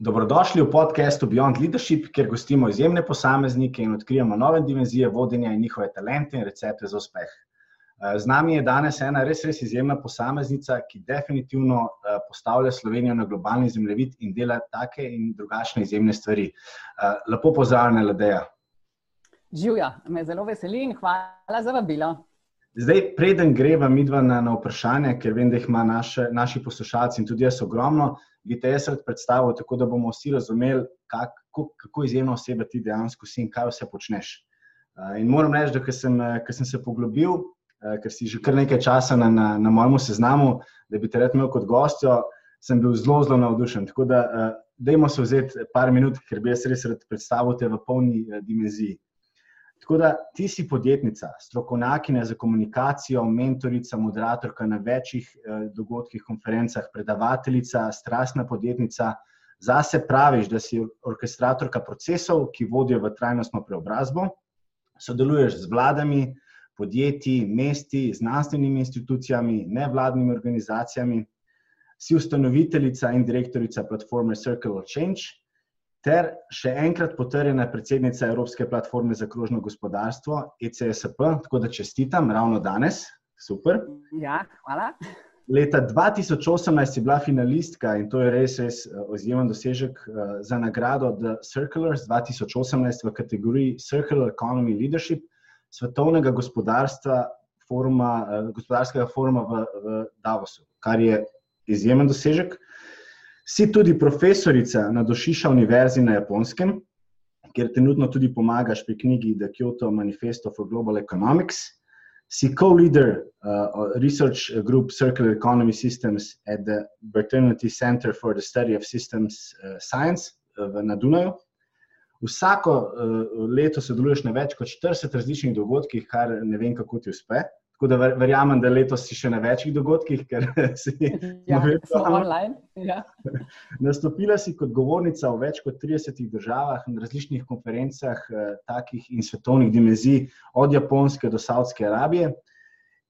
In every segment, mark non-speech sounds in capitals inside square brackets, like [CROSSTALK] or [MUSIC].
Dobrodošli v podkastu Beyond Leadership, kjer gostimo izjemne posameznike in odkrijemo nove dimenzije vodenja in njihove talente in recepte za uspeh. Eh, z nami je danes ena res, res izjemna posameznica, ki definitivno eh, postavlja Slovenijo na globalni zemljevid in dela take in drugačne izjemne stvari. Eh, lepo pozdravljena, Ladeja. Živijo, me zelo veseli in hvala za vabilo. Zdaj, preden greva midva na, na vprašanje, ker vem, da jih ima naše, naši poslušalci in tudi jaz ogromno, bi te jaz rad predstavil, tako da bomo vsi razumeli, kako, kako izjemna oseba ti dejansko si in kaj vse počneš. In moram reči, da ker sem, sem se poglobil, ker si že kar nekaj časa na, na, na mojem seznamu, da bi te rad imel kot gostjo, sem bil zelo, zelo navdušen. Tako da, dajmo se vzeti par minut, ker bi jaz res rad predstavil te v polni dimenziji. Tako da ti si podjetnica, strokovnjakinja za komunikacijo, mentorica, moderatorka na večjih eh, dogodkih, konferencah, predavateljica, strastna podjetnica. Zase praviš, da si orkestratorka procesov, ki vodijo v trajnostno preobrazbo, sodeluješ z vladami, podjetji, mesti, znanstvenimi institucijami, nevladnimi organizacijami, si ustanoviteljica in direktorica platforme Circle of Change ter še enkrat potrjena predsednica Evropske platforme za krožno gospodarstvo, ECSP, tako da čestitam ravno danes. Super. Ja, hvala. Leta 2018 je bila finalistka in to je res, res eh, izjemen dosežek eh, za nagrado The Circulars 2018 v kategoriji Circular Economy Leadership svetovnega gospodarstva, foruma, eh, gospodarskega foruma v, v Davosu, kar je izjemen dosežek. Si tudi profesorica na Došiša univerzi na Japonskem, kjer trenutno tudi pomagaš pri knjigi The Kyoto Manifesto for Global Economics. Si co-leader uh, Research Group Circular Economy Systems at the Braternity Center for the Study of Systems uh, Science uh, na Dunaju. Vsako uh, leto sodeluješ na več kot 40 različnih dogodkih, kar ne vem, kako ti uspe. Tako da verjamem, da letos si še na večjih dogodkih, ker [LAUGHS] si ja, online. Ja. [LAUGHS] Nastopila si kot govornica v več kot 30 državah in različnih konferencah, eh, takih in svetovnih dimenzij, od Japonske do Saudske Arabije.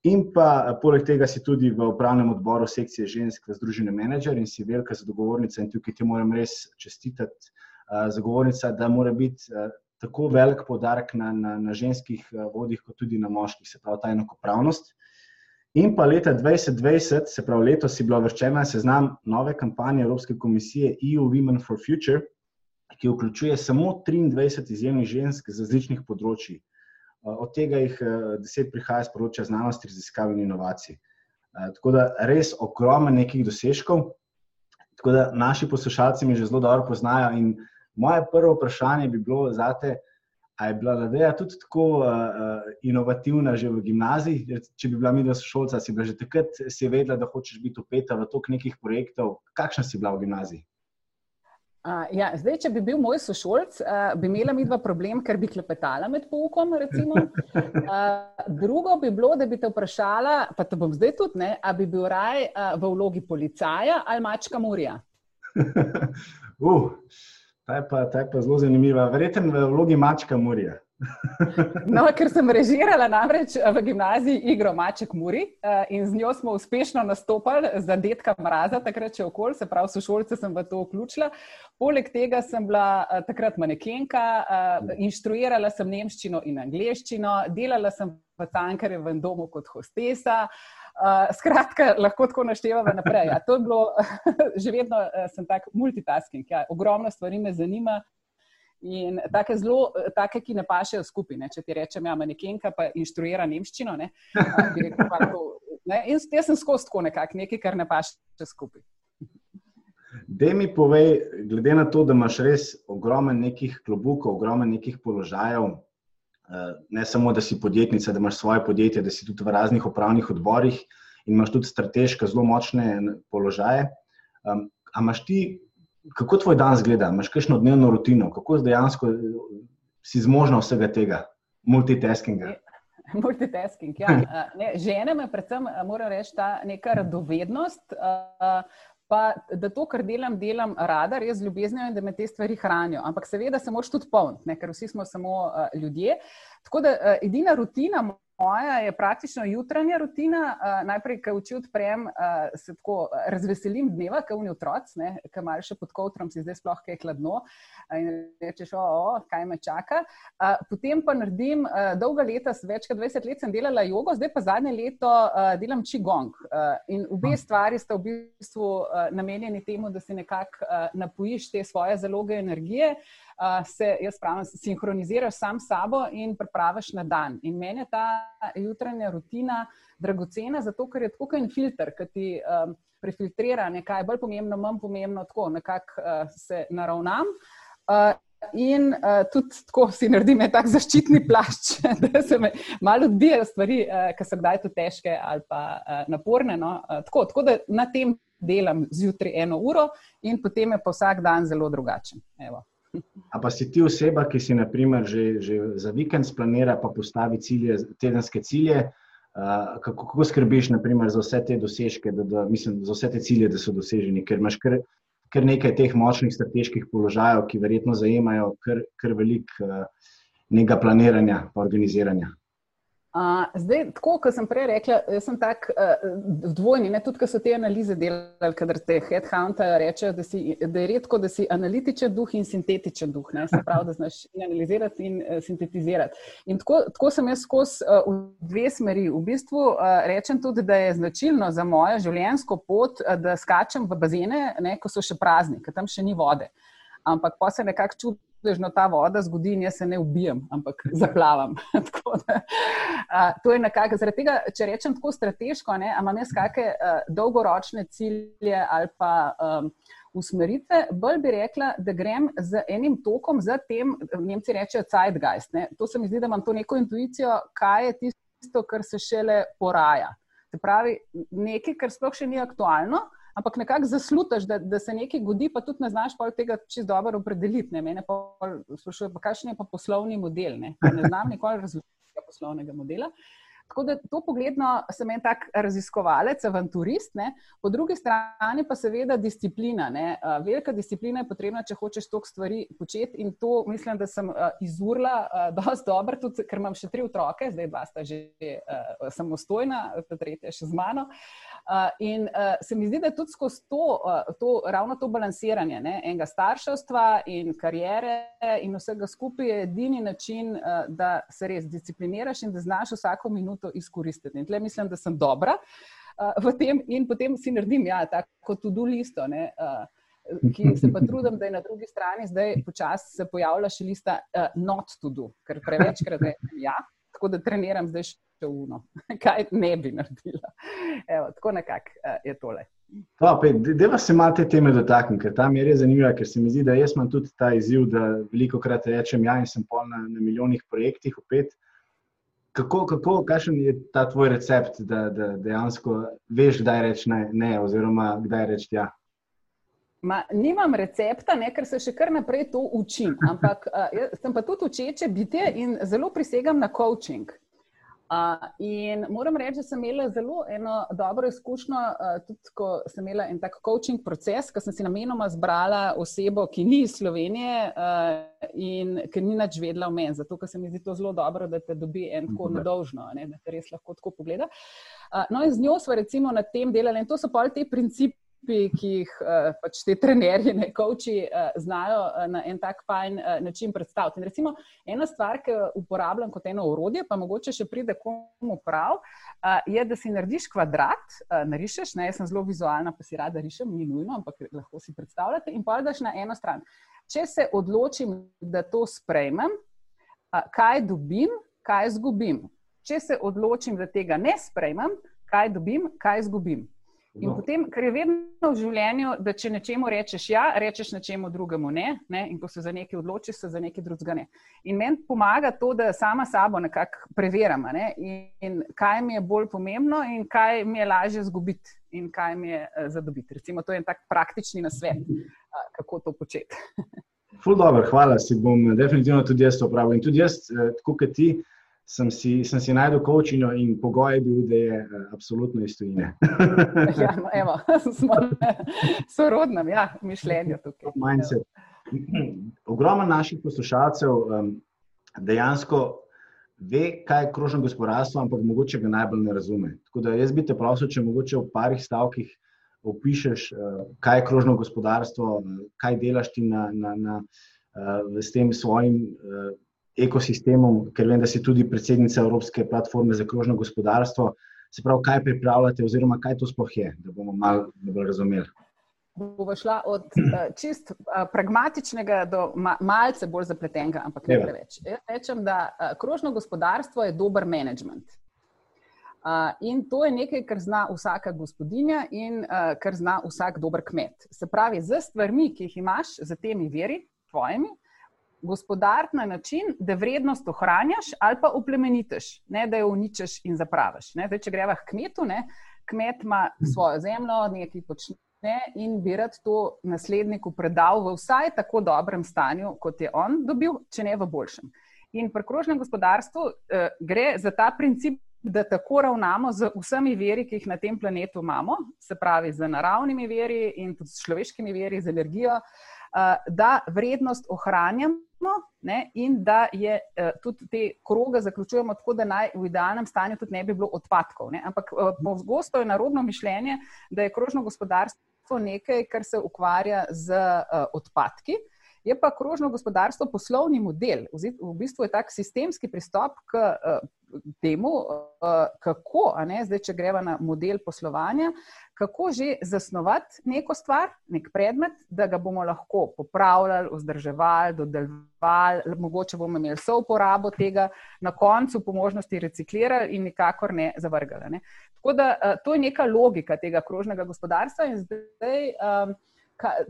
In pa eh, poleg tega si tudi v upravnem odboru sekcije žensk v Združenem menedžer in si velika zagovornica in tukaj ti moram res čestitati, uh, zagovornica, da mora biti uh, tako velik podarek na, na, na ženskih eh, vodih, kot tudi na moških, se pravi ta enakopravnost. In pa leta 2020, se pravi letos, je bila vrščena seznam nove kampanje Evropske komisije EU Women for Future, ki vključuje samo 23 izjemnih žensk z različnih področji. Eh, od tega jih 10 eh, prihaja z področja znanosti, raziskav in inovacij. Tako da res ogromno nekih dosežkov. Tako da naši poslušalci mi že zelo dobro poznajo in Moje prvo vprašanje bi bilo za te, ali je bila Ladeja tudi tako uh, inovativna že v gimnaziji? Če bi bila mi dva sošolca, si bila že takrat si vedela, da hočeš biti upeta v tok nekih projektov. Kakšna si bila v gimnaziji? Uh, ja, zdaj, če bi bil moj sošolc, uh, bi imela mi dva problem, ker bi klepetala med poukom. Uh, [LAUGHS] drugo bi bilo, da bi te vprašala, pa te bom zdaj tudi, ali bi bil raj uh, v vlogi policaja ali mačka Murija. [LAUGHS] uh. Ta je pa, ta je pa zelo zanimiva. Verjetno v vlogi mačka Murija. [LAUGHS] no, ker sem režirala namreč v gimnaziji igro Maček Muri eh, in z njo smo uspešno nastopali za detka mraza, takrat če okolj, se pravi, sošolce sem v to vključila. Poleg tega sem bila eh, takrat manekenka, eh, inštruirala sem nemščino in angliščino, delala sem v Cankarjevem domu kot hostesa. Uh, skratka, [LAUGHS] lahko tako naštevamo naprej. Ja, to je bilo, [LAUGHS] že vedno uh, sem tak multitasking, ja, ogromno stvari me zanima. In take, zelo, take ki ne pašejo skupaj. Ne? Če ti rečem, ja, nekenka pa inštruira nemščino. Ne? Rekel, to, ne? In jaz sem skozi tako nekako, nekaj, kar ne paše skupaj. Da mi povej, glede na to, da imaš res ogromno nekih klobukov, ogromno nekih položajev, Eh, ne samo, da si podjetnica, da imaš svoje podjetje, da si tudi v raznih upravnih odborih in imaš tudi strateške, zelo močne položaje. Um, Amaš ti, kako tvoj dan zgleda, imaš kakšno dnevno rutino, kako dejansko eh, si zmožna vsega tega, multitaskinga? [LAUGHS] Multitasking. Ja. Ne, žene me, predvsem, moram reči, ta neka radovednost. Pa da to, kar delam, delam rada, res z ljubeznijo in da me te stvari hranijo. Ampak seveda se moraš tudi polniti, ker vsi smo samo uh, ljudje. Tako da uh, edina rutina moja je praktično jutranja rutina. Uh, najprej, ko oči odprem, uh, se tako razveselim dneva, ko vni otroci, ki imajo še pod kotrom, si zdaj sploh kaj hladno. In rečeš, o, o, kaj me čaka. Uh, potem pa naredim uh, dolga leta, več kot 20 let sem delala jogo, zdaj pa zadnje leto uh, delam čigong. Uh, in obe stvari sta v bistvu uh, namenjeni temu, da si nekako uh, napojiš te svoje zaloge energije. Uh, se, jaz pravim, sinhroniziraš sam s sabo in pripraviš na dan. In meni je ta jutranja rutina dragocena, zato ker je tako en filter, ki ti um, prefiltrira nekaj bolj pomembno, manj pomembno, tako nekako uh, se naravnam. Uh, In uh, tudi tako si naredim tak zaščitni plašč, [LAUGHS] da se me malo odbijajo stvari, uh, ki so kdaj tu težke ali pa uh, naporne. No? Uh, tako, tako da na tem delam zjutraj eno uro, in potem je pa vsak dan zelo drugačen. Evo. A pa si ti oseba, ki si naprimer, že, že za vikend splanira, pa postavi cilje, tedenske cilje. Uh, kako, kako skrbiš naprimer, za vse te dosežke, da, da, mislim, za vse te cilje, da so doseženi, ker imaš kar, kar nekaj teh močnih strateških položajev, ki verjetno zajemajo kar, kar veliko uh, nekega planiranja in organiziranja. Uh, zdaj, tako kot sem prej rekla, sem tak uh, dvojni, ne tudi, ko so te analize delali, kadar te headhunter rečejo, da, da je redko, da si analitičen duh in sintetičen duh, ne? se pravi, da znaš in analizirati in uh, sintetizirati. In tako, tako sem jaz skozi uh, v dve smeri. V bistvu uh, rečem tudi, da je značilno za mojo življenjsko pot, uh, da skačem v bazene, ne, ko so še prazni, ker tam še ni vode. Ampak pa se nekako čutim čudežno ta voda zgodi in jaz se ne ubijem, ampak zaplavam. [LAUGHS] da, a, to je nekako, zaradi tega, če rečem tako strateško, ali imam jaz kakšne dolgoročne cilje ali pa um, usmeritve, bolj bi rekla, da grem z enim tokom, za tem, Nemci rečejo Zeitgeist. Ne? To se mi zdi, da imam to neko intuicijo, kaj je tisto, kar se šele poraja. Se pravi, nekaj, kar sploh še ni aktualno ampak nekako zaslutaš, da, da se nekaj godi, pa tudi ne znaš pa tega čist dobro opredeliti. Ne? Mene pa sprašuje, kakšen je pa poslovni model. Ne, ne znam nikoli razložiti poslovnega modela. Tako da to pogledno sem en tak raziskovalec, avanturist, ne? po drugi strani pa seveda disciplina. Ne? Velika disciplina je potrebna, če hočeš toliko stvari početi in to mislim, da sem izurla dosti dobro, tudi ker imam še tri otroke, zdaj dva sta že samostojna, ta tretja še z mano. In se mi zdi, da je tudi skozi to, to ravno to balansiranje ne? enega starševstva in karijere in vsega skupaj edini način, da se res discipliniraš in da znaš vsako minuto to izkoristiti. In tle mislim, da sem dobra uh, v tem, in potem si naredim, ja, tako tudi listo. Ne, uh, Ki se pa trudim, da je na drugi strani zdaj počasi se pojavlja še lista uh, not to do, ker prevečkrat rečem ja, tako da treniram zdaj še uno, [LAUGHS] kaj ne bi naredila. Evo, tako nekako uh, je tole. Deva se malo te teme dotakniti, ker tam je res zanimivo, ker se mi zdi, da jaz imam tudi ta izziv, da veliko krat rečem ja in sem pol na, na milijonih projektih opet. Uh, kako, kako, kakšen je ta tvoj recept, da, da dejansko veš, kdaj reči ne, ne, oziroma kdaj reči ja? Ma, nimam recepta, ne, ker se še kar naprej to učim. Ampak uh, sem pa tudi učeče biti in zelo prisegam na coaching. Uh, in moram reči, da sem imela zelo eno dobro izkušnjo, uh, tudi ko sem imela en tak coaching proces, ko sem si namenoma zbrala osebo, ki ni iz Slovenije uh, in ki ni nič vedela o meni, zato ker se mi zdi to zelo dobro, da te dobi en tako nedolžno, ne, da te res lahko tako pogleda. Uh, no, in z njo smo recimo na tem delali in to so pa te principi ki jih uh, pač te trenerje, ne koči, uh, znajo uh, na en tak fajn način predstaviti. In recimo, ena stvar, ki jo uporabljam kot eno orodje, pa mogoče še pride komu prav, je, da si narediš kvadrat, narišeš. Ne, jaz sem zelo vizualna, pa si rada rišem, ni nujno, ampak lahko si predstavljate in pa daš na eno stran. Če se odločim, da to sprejmem, kaj dobim, kaj izgubim. Če se odločim, da tega ne sprejmem, kaj dobim, kaj izgubim. In no. potem, kar je vedno v življenju, da če nečemu rečeš ja, rečeš nečemu drugemu ne, ne? in ko se za nekaj odločiš, se za nekaj drugega ne. In meni pomaga to, da sama sabo nekako preverjam, ne? in, in kaj mi je bolj pomembno, in kaj mi je lažje zgubiti, in kaj mi je uh, zadobiti. Recimo, to je en tak praktični nasvet, uh, kako to početi. [LAUGHS] Ful dobro, hvala, si bom definitivno tudi jaz to pravil. In tudi jaz, uh, tako kot ti sem si, sem si najdel kočino in pogoj je bil, da je uh, absolutno iz tujine. ja, no, evo, [LAUGHS] smo sorodni, ja, mišljenje tukaj. Ogromno naših poslušalcev um, dejansko ve, kaj je krožno gospodarstvo, ampak mogoče ga najbolj ne razume. Tako da jaz bi te prosil, če mogoče v parih stavkih opišeš, kaj je krožno gospodarstvo, kaj delaš ti na, na, na, s tem svojim ekosistemom, ker vem, da si tudi predsednica Evropske platforme za krožno gospodarstvo. Se pravi, kaj pripravljate, oziroma kaj to sploh je, da bomo malo bolj razumeli. Bova šla od uh, čist uh, pragmatičnega do ma malce bolj zapletenega, ampak ne preveč. Jaz rečem, da uh, krožno gospodarstvo je dober management. Uh, in to je nekaj, kar zna vsaka gospodinja in uh, kar zna vsak dober kmet. Se pravi, z stvarmi, ki jih imaš, z temi veri, tvojimi, gospodariti na način, da vrednost ohranjaš ali pa oplemenitiš, ne da jo uničiš in zapraviš. Zdaj, če greva k kmetu, ne, kmet ima svojo zemljo, nekaj počne in bi rad to nasledniku predal v vsaj tako dobrem stanju, kot je on dobil, če ne v boljšem. In pri krožnem gospodarstvu eh, gre za ta princip. Da tako ravnamo z vsemi veri, ki jih na tem planetu imamo, se pravi z naravnimi veri in tudi s človeškimi veri, z energijo, eh, da vrednost ohranjamo ne, in da je uh, tudi te kroge zaključujemo tako, da naj v idealnem stanju tudi ne bi bilo odpadkov. Ne. Ampak uh, pogosto je narodno mišljenje, da je krožno gospodarstvo nekaj, kar se ukvarja z uh, odpadki. Je pa krožno gospodarstvo poslovni model, v bistvu je tak sistemski pristop k uh, temu, uh, kako, ne, zdaj, če greva na model poslovanja, kako že zasnovati neko stvar, nek predmet, da ga bomo lahko popravljali, vzdrževali, dodeljevali, mogoče bomo imeli vso uporabo tega, na koncu po možnosti reciklirali in nikakor ne zavrgali. Ne. Tako da uh, to je neka logika tega krožnega gospodarstva in zdaj. Um,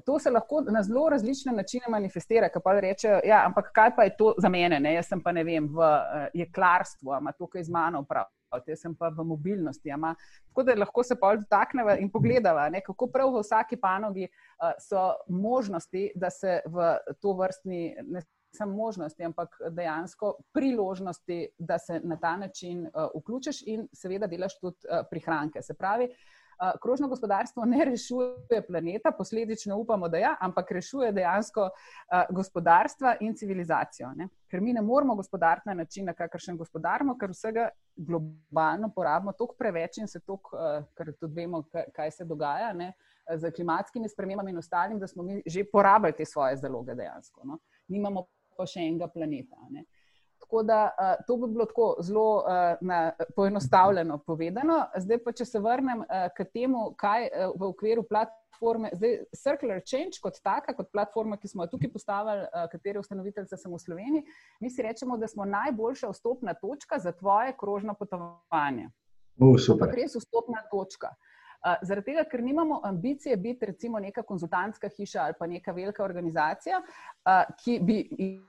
to se lahko na zelo različne načine manifestira. Kaj pa rečejo, ja, ampak kaj pa je to za mene? Ne? Jaz sem pa ne vem, v uh, jeklarstvu, ima to kaj z mano prav. Jaz sem pa v mobilnosti. Ama. Tako da lahko se pa dotaknemo in pogledamo, kako prav v vsaki panogi uh, so možnosti, da se v to vrstni, ne samo možnosti, ampak dejansko priložnosti, da se na ta način uh, vključiš in seveda delaš tudi uh, prihranke. Se pravi, uh, krožno gospodarstvo ne rešuje planeta, posledično upamo, da ja, ampak rešuje dejansko gospodarstva in civilizacijo. Ne? Ker mi ne moramo gospodariti na način, na kakršen gospodarimo, ker vsega globalno porabimo toliko preveč in se toliko, ker tudi vemo, kaj se dogaja. Ne? Z klimatskimi spremembami in ostalim, da smo mi že porabili te svoje zaloge, dejansko. No? Nimamo pa še enega planeta. Ne? Tako da uh, to bi bilo tako zelo uh, na, poenostavljeno povedano. Zdaj pa, če se vrnem uh, k temu, kaj uh, v okviru platforme, zdaj Circular Change kot taka, kot platforma, ki smo jo tukaj postavili, uh, katere ustanoviteljice sem v Sloveniji, mi si rečemo, da smo najboljša vstopna točka za tvoje krožno potovanje. Uh, super. Res vstopna točka. Uh, Zaradi tega, ker nimamo ambicije biti recimo neka konzultantska hiša ali pa neka velika organizacija, ki bi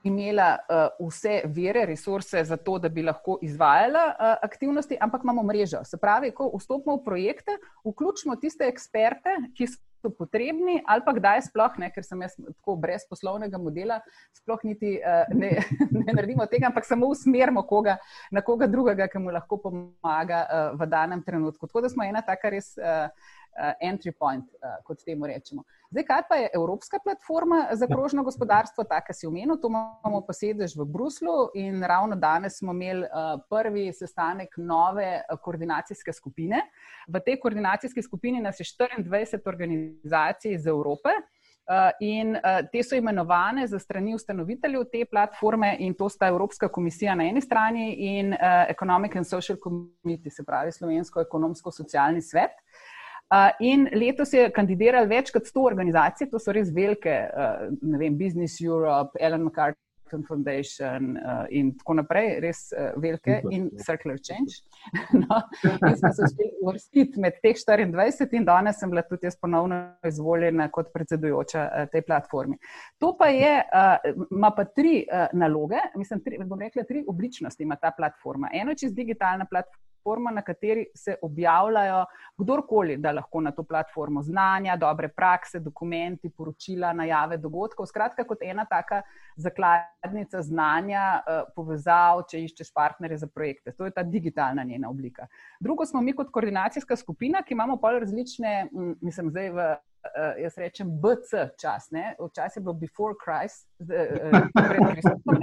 imela vse vere, resurse za to, da bi lahko izvajala aktivnosti, ampak imamo mrežo. Se pravi, ko vstopimo v projekte, vključimo tiste eksperte, ki so so potrebni, ali pa kdaj sploh ne, ker sem jaz tako brez poslovnega modela, sploh niti uh, ne, [LAUGHS] ne naredimo tega, ampak samo usmerimo koga na koga drugega, ki mu lahko pomaga uh, v danem trenutku. Tako da smo ena taka res. Uh, entry point, uh, kot temu rečemo. Zdaj, kaj pa je Evropska platforma za krožno gospodarstvo, tako si omenil, to imamo pa sedež v Bruslu in ravno danes smo imeli uh, prvi sestanek nove koordinacijske skupine. V tej koordinacijski skupini nas je 24 organizacij iz Evrope. In te so imenovane za strani ustanoviteljev te platforme, in to sta Evropska komisija na eni strani in Economic and Social Committee, se pravi Slovensko ekonomsko-socialni svet. In letos je kandidiralo več kot 100 organizacij, to so res velike, ne vem, Business Europe, Ellen McCarthy. Foundation in tako naprej, res velike in Circular Change. [LAUGHS] no, in smo se uspeli uvrstiti med teh 24 in danes sem bila tudi jaz ponovno izvoljena kot predsedujoča tej platformi. To pa je, ima pa tri naloge, mislim, tri, bom rekla, tri obličnosti ima ta platforma. Eno je čez digitalna platforma platforma, na kateri se objavljajo kdorkoli, da lahko na to platformo znanja, dobre prakse, dokumenti, poročila, najave dogodkov. Skratka, kot ena taka zakladnica znanja, eh, povezav, če iščeš partnerje za projekte. To je ta digitalna njena oblika. Drugo smo mi kot koordinacijska skupina, ki imamo pol različne, mislim, zdaj v. Uh, jaz rečem, BC čas, včasih je bilo before Christ, uh, pred Kristom,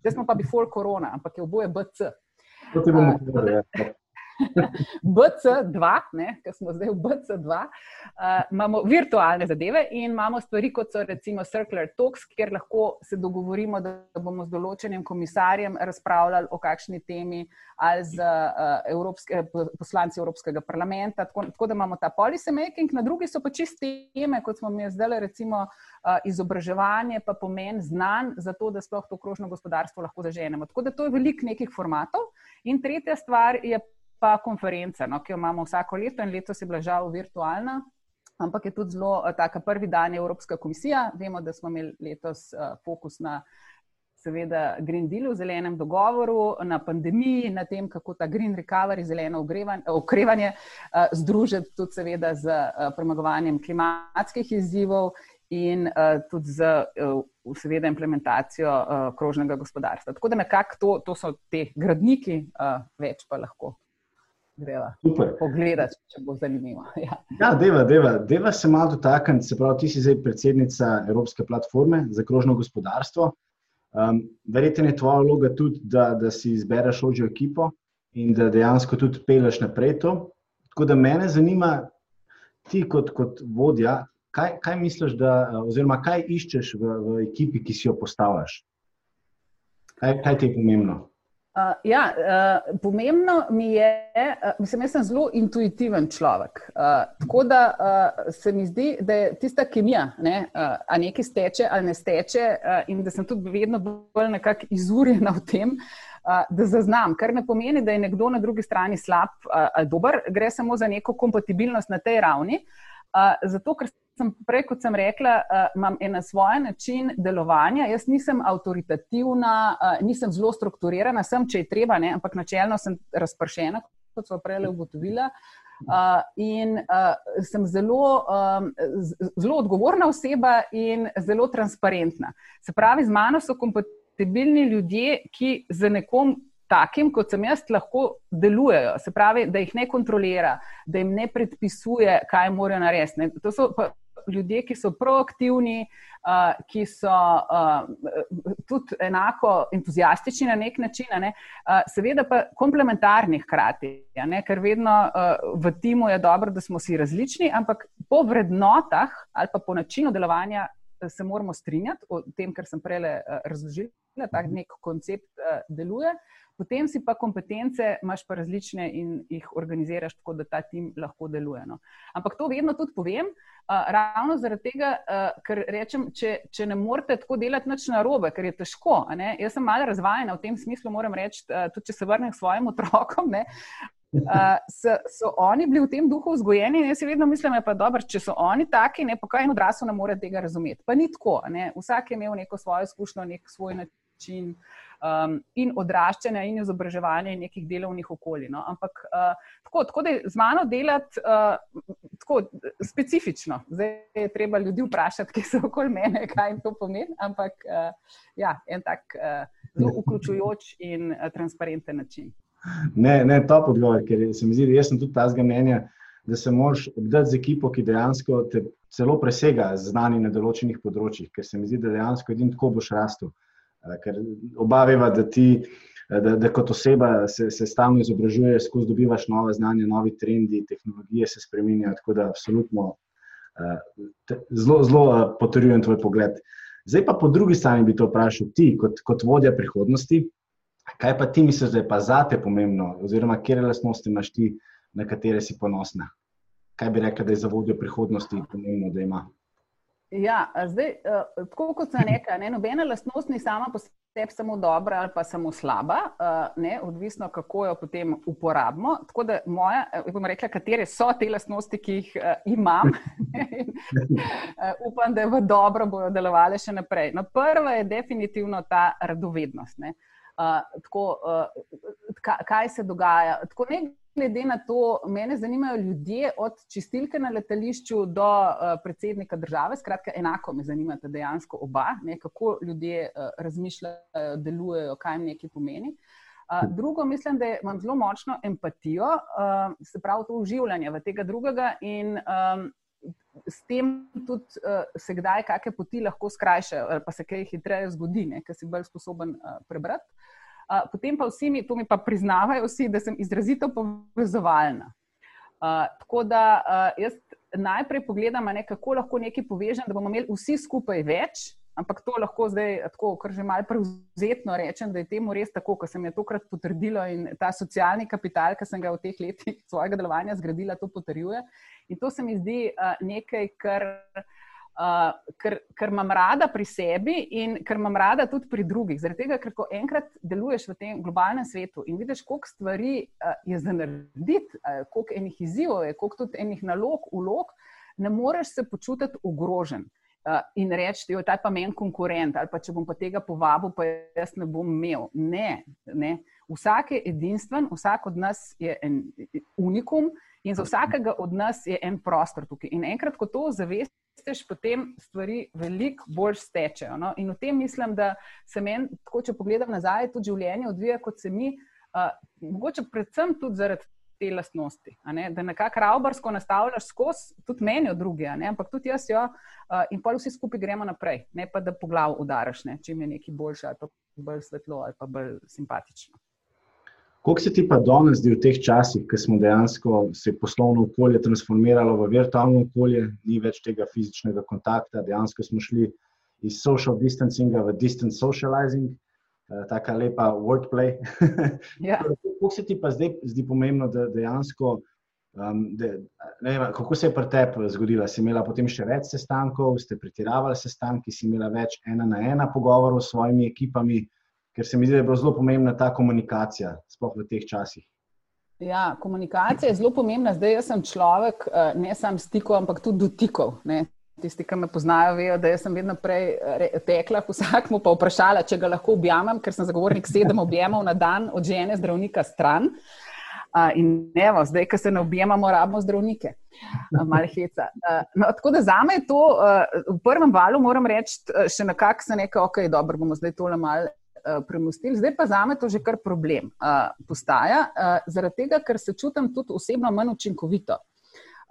zdaj smo pa before korona, ampak je oboje BC. Bomo povedali. [LAUGHS] BC2, ki smo zdaj v BC2, uh, imamo virtualne zadeve in imamo stvari, kot so recimo Circular Talks, kjer lahko se dogovorimo, da bomo z določenim komisarjem razpravljali o kakšni temi ali z uh, evropske, poslanci Evropskega parlamenta. Tako, tako da imamo ta policy making, na drugi so pa čiste teme, kot smo mi zdaj, recimo uh, izobraževanje, pa pomen znanj za to, da sploh to krožno gospodarstvo lahko zaženemo. Tako da to je velik nekih formatov. In tretja stvar je pa konferenca, no, ki jo imamo vsako leto in letos je bila žal virtualna. Ampak je tudi zelo eh, taka prvi dan Evropska komisija. Vemo, da smo imeli letos uh, fokus na seveda Green Dealu, zelenem dogovoru, na pandemiji, na tem, kako ta Green Recovery, zeleno okrevanje, uh, združiti tudi seveda z uh, premagovanjem klimatskih izzivov in uh, tudi z uh, seveda implementacijo uh, krožnega gospodarstva. Tako da nekako to, to so te gradniki, uh, več pa lahko greva. Pogledati, če bo zanimivo. [LAUGHS] Ja, ja deva, deva, deva se malo dotakniti. Se pravi, ti si zdaj predsednica Evropske platforme za krožno gospodarstvo. Um, Verjetno je tvoja vloga tudi, da, da si izbereš ožjo ekipo in da dejansko tudi peleš naprej to. Tako da mene zanima, ti kot, kot vodja, kaj, kaj misliš, da, oziroma kaj iščeš v, v ekipi, ki si jo postavljaš? Kaj, kaj ti je pomembno? Uh, ja, uh, pomembno mi je, uh, mislim, jaz sem zelo intuitiven človek. Uh, tako da uh, se mi zdi, da je tista kemija, ne, uh, a nekaj steče ali ne steče, uh, in da sem tudi vedno bolj nekako izurjena v tem, uh, da zaznam. Kar ne pomeni, da je nekdo na drugi strani slab uh, ali dober, gre samo za neko kompatibilnost na tej ravni. Uh, zato, ker sem prej, kot sem rekla, uh, imam en svoj način delovanja. Jaz nisem avtoritativna, uh, nisem zelo strukturirana, sem, če je treba, ne, ampak načelno sem razpršena, kot so prej ugotovila. Uh, in uh, sem zelo, um, zelo odgovorna oseba in zelo transparentna. Se pravi, z mano so kompatibilni ljudje, ki za nekom. Takim, kot sem jaz, lahko delujejo, se pravi, da jih ne kontrolira, da jim ne predpisuje, kaj morajo narediti. To so ljudje, ki so proaktivni, uh, ki so uh, tudi enako entuzijastični na nek način, ne? uh, seveda pa komplementarni hkrati, ker vedno uh, v timu je dobro, da smo si različni, ampak po vrednotah ali pa po načinu delovanja se moramo strinjati o tem, kar sem prej uh, razložila, da tak nek koncept uh, deluje. Potem si pa kompetence, imaš pa različne in jih organiziraš tako, da ta tim lahko deluje. No. Ampak to vedno tudi povem, uh, ravno zaradi tega, uh, ker rečem, če, če ne morete tako delati nič na robe, ker je težko. Jaz sem malo razvajena v tem smislu, moram reči, uh, tudi če se vrnem k svojim otrokom. Ne, Uh, so, so oni bili v tem duhu vzgojeni, in jaz si vedno mislim, da je dobro, če so oni taki, ne pa kaj en odrasel ne more tega razumeti. Pa ni tako. Ne? Vsak je imel neko svojo izkušnjo, nek svoj način uh, um, in odraščanja, in izobraževanja, in nekih delovnih okolij. No? Ampak uh, tako, tako da je z mano delati uh, tako specifično. Zdaj je treba ljudi vprašati, ki so okoli mene, kaj jim to pomeni. Ampak uh, ja, en tak uh, zelo vključujoč in uh, transparenten način. Ne, ne, to je odgovor, ker se mi zdi, da sem tudi ta zgamenja. Da se moraš obdati z ekipo, ki dejansko te celo presega znanje na določenih področjih, ker se mi zdi, da dejansko edino tako boš rastel. Ker oba veva, da ti, da, da kot oseba se, se stalno izobražuješ, skozi dobivaš nove znanje, novi trendi, tehnologije se spremenjajo. Tako da absolutno eh, zelo, zelo potrjujem tvoj pogled. Zdaj pa po drugi strani bi to vprašal ti, kot, kot vodja prihodnosti. Kaj pa ti misliš, da je pa zate pomembno, oziroma kje lastnosti imaš ti, na katere si ponosna? Kaj bi rekla, da je za vodjo prihodnosti pomembno, da ima? Ja, zdaj, uh, tako kot sem rekla, ne, nobena lastnost ni sama po sebi samo dobra ali pa samo slaba, uh, ne, odvisno kako jo potem uporabimo. Tako da moja, uh, bom rekla, katere so te lastnosti, ki jih imam. uh, upam, da v dobro bodo delovali še naprej. No, prva je definitivno ta radovednost. Ne. Uh, tako, uh, kaj se dogaja? Tako, ne, glede na to, mene zanimajo ljudje, od čistilke na letališču do uh, predsednika države. Skratka, enako me zanimata dejansko oba, ne, kako ljudje uh, razmišljajo, delujejo, kaj jim nekaj pomeni. Uh, drugo, mislim, da imam zelo močno empatijo, uh, se pravi, to uživanje v tega drugega in um, s tem tudi uh, se kdaj kakšne poti lahko skrajšajo, ali pa se kaj hitreje zgodi, ker si bolj sposoben uh, prebrati. Uh, potem pa vsi mi, to mi pa priznavajo, vsi, da sem izrazito povezovalna. Uh, tako da uh, jaz najprej pogledam, ne, kako lahko nekaj povežem, da bomo imeli vsi skupaj več, ampak to lahko zdaj, tako, kar že malo prevzetno rečem, da je temu res tako, kot se mi je tokrat potrdilo in ta socialni kapital, ki sem ga v teh letih svojega delovanja zgradila, to potrjuje. In to se mi zdi uh, nekaj, kar. Uh, ker, ker imam rada pri sebi in ker imam rada tudi pri drugih. Zaradi tega, ker ko enkrat deluješ v tem globalnem svetu in vidiš, koliko stvari uh, je za narediti, uh, koliko enih izzivov je, koliko tudi enih nalog, ulog, ne moreš se počutiti ogrožen. Uh, in reči, da je ta pa meni konkurent, ali pa če bom pa tega povabil, pa jaz ne bom imel. Ne, ne. Vsak je edinstven, vsak od nas je en unikum in za vsakega od nas je en prostor tukaj. In enkrat, ko to zavest, veš, potem stvari veliko bolj stečejo. No? In v tem mislim, da se meni, če pogledam nazaj, tudi življenje odvija kot se mi, uh, mogoče predvsem tudi zaradi. Te lastnosti, ne? da nekako ravbarsko nastavljaš skozi, tudi meni od druge, ampak tudi jaz jo, uh, in pa vsi skupaj gremo naprej, ne pa da po glavu udaraš, ne? če mi je nekaj boljše, ali pa bolj svetlo, ali pa bolj simpatično. Kako se ti pa danes zdi v teh časih, ko smo dejansko se poslovno okolje transformiralo v virtualno okolje, ni več tega fizičnega kontakta, dejansko smo šli iz social distancinga v distant socializing, uh, taka lepa wordplay. Ja. [LAUGHS] Kako se ti pa zdaj zdi pomembno, da dejansko, um, da, ne vem, kako se je pri tebi zgodilo? Si imela potem še več sestankov, ste pretiravali sestanki, si imela več ena na ena pogovorov s svojimi ekipami ker se mi zdi, da je bila zelo pomembna ta komunikacija, sploh v teh časih. Ja, komunikacija je zelo pomembna. Zdaj jaz sem človek, eh, ne samo stikov, ampak tudi dotikov. Ne? Tisti, ki me poznajo, vejo, da sem vedno prej tekla, vsakmu pa vprašala, če ga lahko objamem, ker sem zagovornik sedem objemov na dan od žene zdravnika stran. Uh, in evo, zdaj, ko se ne objemamo, rabimo zdravnike, uh, malo heca. Uh, no, tako da za me je to v prvem valu, moram reči, še nekako se nekaj, ok, dobro, bomo zdaj tole malo uh, premustili. Zdaj pa za me to že kar problem uh, postaja, uh, zaradi tega, ker se čutim tudi osebno manj učinkovito.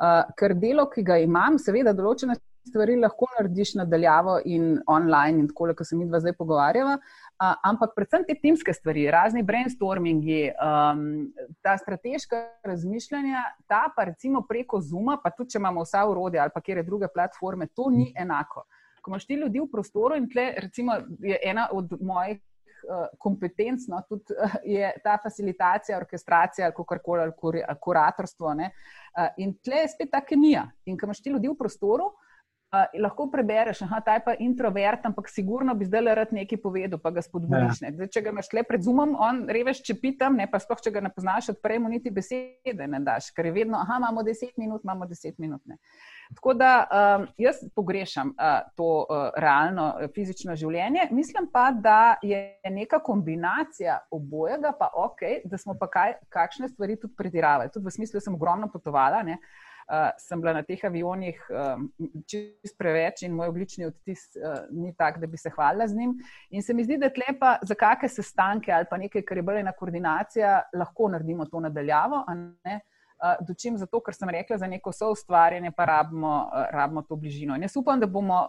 Uh, ker delo, ki ga imam, seveda, določene stvari lahko narediš nadaljavo in online, in tako, kot se mi dva zdaj pogovarjava. Uh, ampak predvsem te timske stvari, razni brainstormingi, um, ta strateška razmišljanja, ta pa recimo preko Zuma, pa tudi če imamo vsa urodja ali pa kjer je druge platforme, to ni enako. Ko imaš ti ljudi v prostoru in tle, recimo, je ena od mojih kompetenc, no, tudi uh, je ta facilitacija, orkestracija, ali kako koli, ali kuratorstvo. Uh, in tle je spet ta kemija. In ko imaš ti ljudi v prostoru, uh, lahko prebereš, da je pa introvert, ampak sigurno bi zdaj rad nekaj povedal, pa ga spodbudiš. Ja. Če ga imaš le pred zumom, on reveš, če pitam, ne pa sploh, če ga ne poznaš, odprej mu niti besede ne daš, ker je vedno, aha, imamo deset minut, imamo deset minut. Ne. Tako da um, jaz pogrešam uh, to uh, realno fizično življenje. Mislim pa, da je neka kombinacija obojega, pa ok, da smo pa kaj, kakšne stvari tudi pretiravali. Tudi v smislu, da sem ogromno potovala. Ne? Uh, sem bila na teh avionih um, čist preveč in moj oglični odtis uh, ni tak, da bi se hvalila z njim. In se mi zdi, da tlepa za kakšne sestanke ali pa nekaj, kar je bolj ena koordinacija, lahko naredimo to nadaljavo. Uh, dočim zato, ker sem rekla, za neko soustvarjanje pa rabimo, rabimo to bližino. In jaz upam, da bomo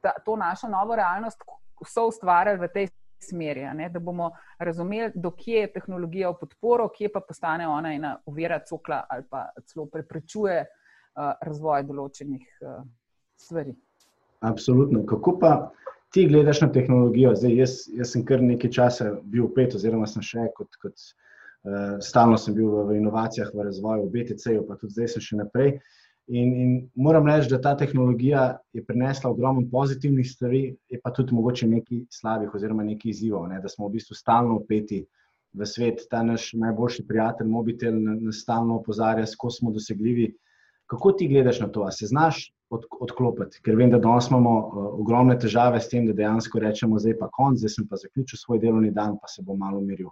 ta, to našo novo realnost soustvarjali v tej smeri, ne? da bomo razumeli, dokje je tehnologija v podporo, kje pa postane ona ena uvira cokla ali pa celo preprečuje razvoj določenih stvari. Absolutno. Kako pa ti gledaš na tehnologijo? Zdaj, jaz, jaz sem kar nekaj časa bil upet, oziroma sem še kot. kot Uh, stalno sem bil v, v inovacijah, v razvoju, v BTC-ju, pa tudi zdaj sem še naprej. In, in moram reči, da ta tehnologija je prinesla ogromno pozitivnih stvari, je pa tudi mogoče nekaj slabih, oziroma nekaj izzivov, ne? da smo v bistvu stalno upeti v svet. Ta naš najboljši prijatelj, mobitel, nas stalno opozarja, kako smo dosegljivi. Kako ti gledaš na to? A se znaš od, odklopiti? Ker vem, da danes imamo uh, ogromne težave s tem, da dejansko rečemo, zdaj pa konc, zdaj sem pa zaključil svoj delovni dan, pa se bom malo umiril.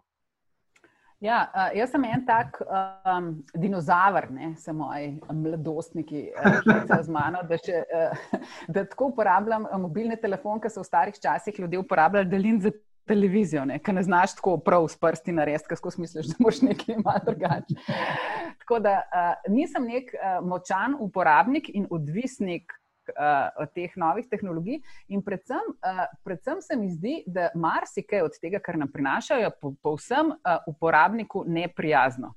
Ja, uh, jaz sem en tak um, dinozaver, ne se moji mladostniki, uh, ki so z mano, da, še, uh, da tako uporabljam mobilne telefone, ki so v starih časih ljudje uporabljali delin za televizijo, ki ne znaš tako prav s prsti narediti, kako smisliš, da moš nekaj malo drugače. Tako da uh, nisem nek uh, močan uporabnik in odvisnik uh, teh novih tehnologij. In predvsem, uh, predvsem se mi zdi, da marsikaj od tega, kar nam prinašajo, povsem po uh, uporabniku neprijazno.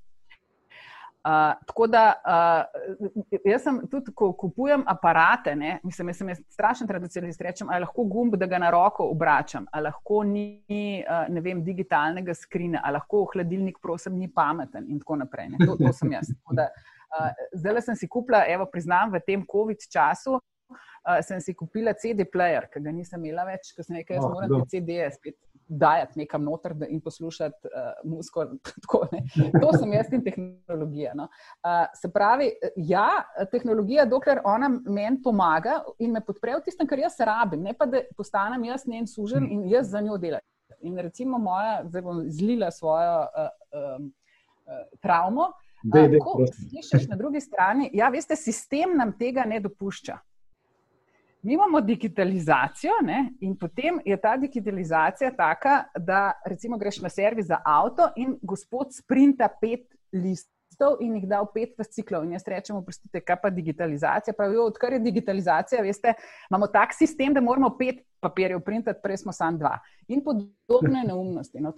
Uh, tako da uh, jaz sem tudi, ko kupujem aparate, ne, mislim, jaz sem strašen tradicionalist, rečem, ali lahko gumb, da ga na roko obračam, ali lahko ni uh, ne vem, digitalnega skrina, ali lahko hladilnik, prosim, ni pameten in tako naprej. To, to sem jaz. Da, uh, zdaj sem si kupila, evo, priznam, v tem COVID času. Uh, sem si kupila CD-player, ki ga nisem imela več, ko sem rekel, da oh, moram te CD-je spet dajati nekam noter in poslušati uh, muziko. [LAUGHS] To sem jaz in tehnologija. No. Uh, se pravi, ja, tehnologija, dokler ona meni pomaga in me podpre v tistem, kar jaz rabim, ne pa da postanem jaz njen sužen in jaz za njo delam. In recimo moja, zdaj bom zlila svojo uh, uh, uh, travmo. Slišiš na drugi strani, ja, veste, sistem nam tega ne dopušča. Mi imamo digitalizacijo ne? in potem je ta digitalizacija taka, da recimo greš na servis za avto in gospod sprinta pet listov in jih da v pet fasciklov. In jaz rečem, oprostite, kaj pa digitalizacija? Pravijo, odkar je digitalizacija, veste, imamo tak sistem, da moramo pet papirjev printati, prej smo samo dva. In podobne [LAUGHS] neumnosti. No,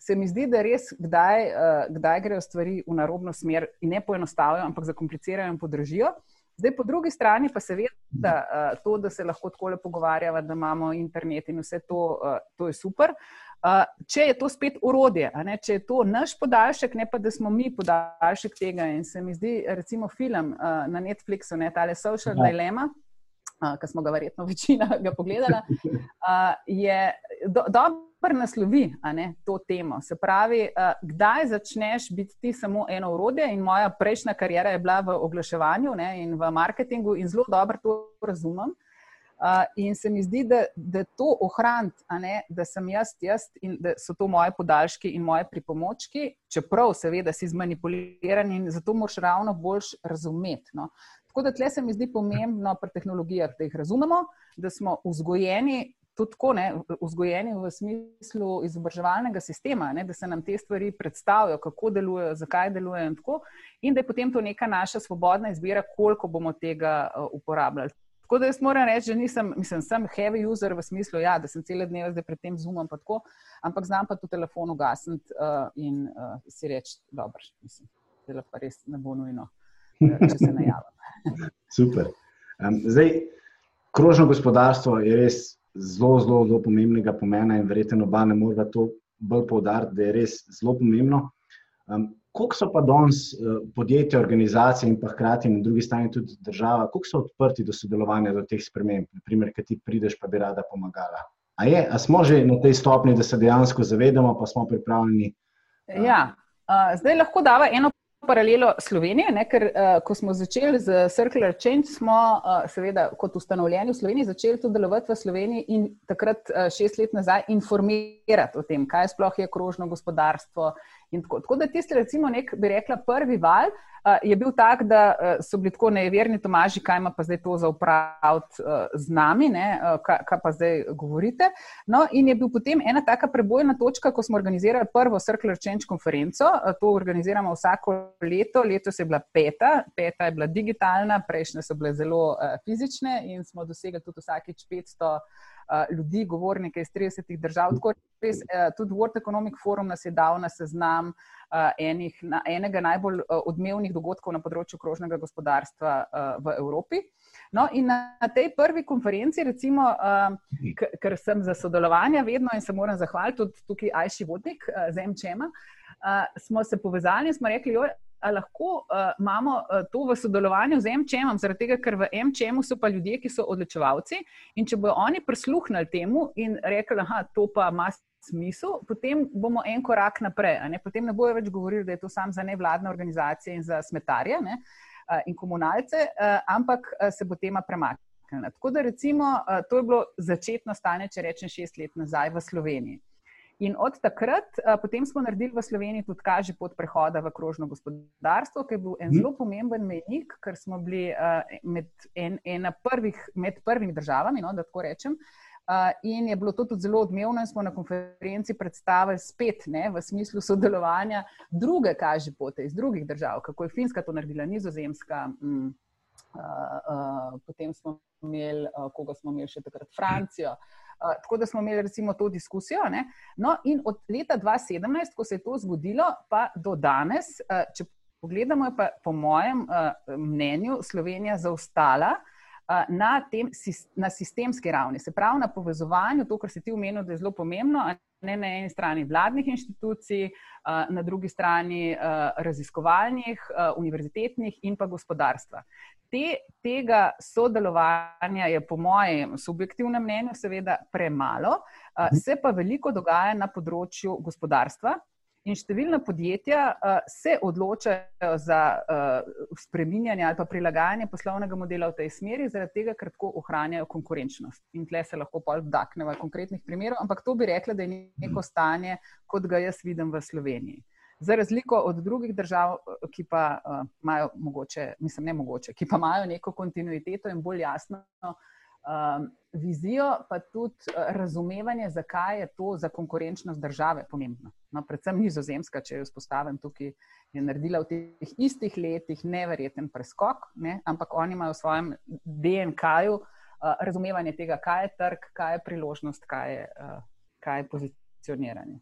Se mi zdi, da res kdaj, uh, kdaj grejo stvari v narobno smer in ne poenostavijo, ampak zakomplicirajo in podražijo. Uh, Zdaj, po drugi strani pa seveda uh, to, da se lahko tako lepo pogovarjamo, da imamo internet in vse to, uh, to je super. Uh, če je to spet urodje, če je to naš podaljšek, ne pa da smo mi podaljšek tega. In se mi zdi, recimo, film na Netflixu, ne tale Social ja. Dilemma, uh, ki smo ga verjetno večina [LAUGHS] ga pogledala, je do, dobro naslovi ne, to temo. Se pravi, kdaj začneš biti ti samo eno urodje. In moja prejšnja karijera je bila v oglaševanju ne, in v marketingu, in zelo dobro to razumem. Uh, in se mi zdi, da, da to ohraniti, da sem jaz, jaz in da so to moje podaljški in moje pripomočki, čeprav seveda si zmanipuliran in zato moraš ravno boljš razumeti. No. Tako da tle se mi zdi pomembno pri tehnologijah, da jih razumemo, da smo vzgojeni tudi tako, ne, vzgojeni v smislu izobraževalnega sistema, ne, da se nam te stvari predstavijo, kako delujejo, zakaj delujejo in tako, in da je potem to neka naša svobodna izbira, koliko bomo tega uh, uporabljali. Tako da jaz moram reči, da nisem, mislim, sem heavy user v smislu, ja, da sem cele dneve zdaj pred tem tako, ampak znam pa to telefon ugasniti uh, in uh, si reči, dobro, mislim, da pa res ne bo nujno, če se najavim. [LAUGHS] Super. Um, zdaj, krožno gospodarstvo je res zelo, zelo, zelo pomembnega pomena in verjetno oba ne morete to bolj poudariti, da je res zelo pomembno. Um, koliko so pa danes uh, podjetja, organizacije in pa hkrati na drugi strani tudi država, koliko so odprti do sodelovanja do teh sprememb, naprimer, ki ti prideš, pa bi rada pomagala? A, je, a smo že na tej stopni, da se dejansko zavedamo, pa smo pripravljeni? Uh, ja, uh, zdaj lahko dava eno paralelo Slovenije, ne, ker uh, ko smo začeli z Circular Change, smo uh, seveda kot ustanovljeni v Sloveniji začeli tudi delovati v Sloveniji in takrat uh, šest let nazaj informirati o tem, kaj sploh je krožno gospodarstvo Tako, tako da tisti, recimo, nek, bi rekla, prvi val uh, je bil tak, da uh, so bili tako neverni Tomaži, kaj ima pa zdaj to za upraviti uh, z nami, uh, kaj, kaj pa zdaj govorite. No, in je bil potem ena taka prebojna točka, ko smo organizirali prvo Circular Change konferenco. Uh, to organiziramo vsako leto, letos je bila peta, peta je bila digitalna, prejšnje so bile zelo uh, fizične in smo dosegli tudi vsakeč 500 ljudi, govornike iz 30 držav. Tako res, tudi World Economic Forum nas je dal na seznam enih, na, enega najbolj odmevnih dogodkov na področju krožnega gospodarstva v Evropi. No, in na tej prvi konferenci, recimo, ker sem za sodelovanje vedno in se moram zahvaliti tudi tukaj Ajši Vodnik z MČM, smo se povezali in smo rekli, lahko uh, imamo uh, to v sodelovanju z MČM, zaradi tega, ker v MČM so pa ljudje, ki so odločevalci. In če bodo oni prisluhnili temu in rekli, da to pa ima smisel, potem bomo en korak naprej. Ne? Potem ne bojo več govorili, da je to samo za nevladne organizacije in za smetarje ne? uh, in komunalce, uh, ampak uh, se bo tema premaknila. Tako da, recimo, uh, to je bilo začetno stanje, če rečem, šest let nazaj v Sloveniji. In od takrat, a, potem smo naredili v Sloveniji tudi kaže pot prehoda v krožno gospodarstvo, ki je bil en mhm. zelo pomemben mejnik, ker smo bili a, med, en, prvih, med prvimi državami, no, da tako rečem. Uh, in je bilo to tudi zelo odmevno, in smo na konferenci predstavili spet ne, v smislu sodelovanja druge kaže pote iz drugih držav, kako je Finska to naredila, Nizozemska, mm, uh, potem smo imeli, uh, koga smo imeli še takrat, Francijo. Uh, tako da smo imeli recimo to diskusijo. No, in od leta 2017, ko se je to zgodilo, pa do danes, uh, če pogledamo, je pa po mojem uh, mnenju Slovenija zaostala. Na, tem, na sistemski ravni, se pravi na povezovanju, to, kar se ti omenil, da je zelo pomembno, ne na eni strani vladnih inštitucij, na drugi strani raziskovalnih, univerzitetnih in pa gospodarstva. Te, tega sodelovanja je, po mojem subjektivnem mnenju, seveda premalo, mhm. se pa veliko dogaja na področju gospodarstva. In številna podjetja uh, se odločajo za uh, spreminjanje ali pa prilagajanje poslovnega modela v tej smeri, zaradi tega, ker tako ohranjajo konkurenčnost. In tle se lahko pol vdakneva konkretnih primerov, ampak to bi rekla, da je neko stanje, kot ga jaz vidim v Sloveniji. Za razliko od drugih držav, ki pa uh, imajo mogoče, mislim, ne mogoče, ki pa imajo neko kontinuiteto in bolj jasno. Uh, vizijo, pa tudi uh, razumevanje, zakaj je to za konkurenčnost države pomembno no, predvsem nizozemska, če jo spostavim tukaj, je naredila v teh istih letih neverjeten preskok, ne, ampak oni imajo v svojem DNK-ju uh, razumevanje tega, kaj je trg, kaj je priložnost, kaj je, uh, kaj je pozicioniranje.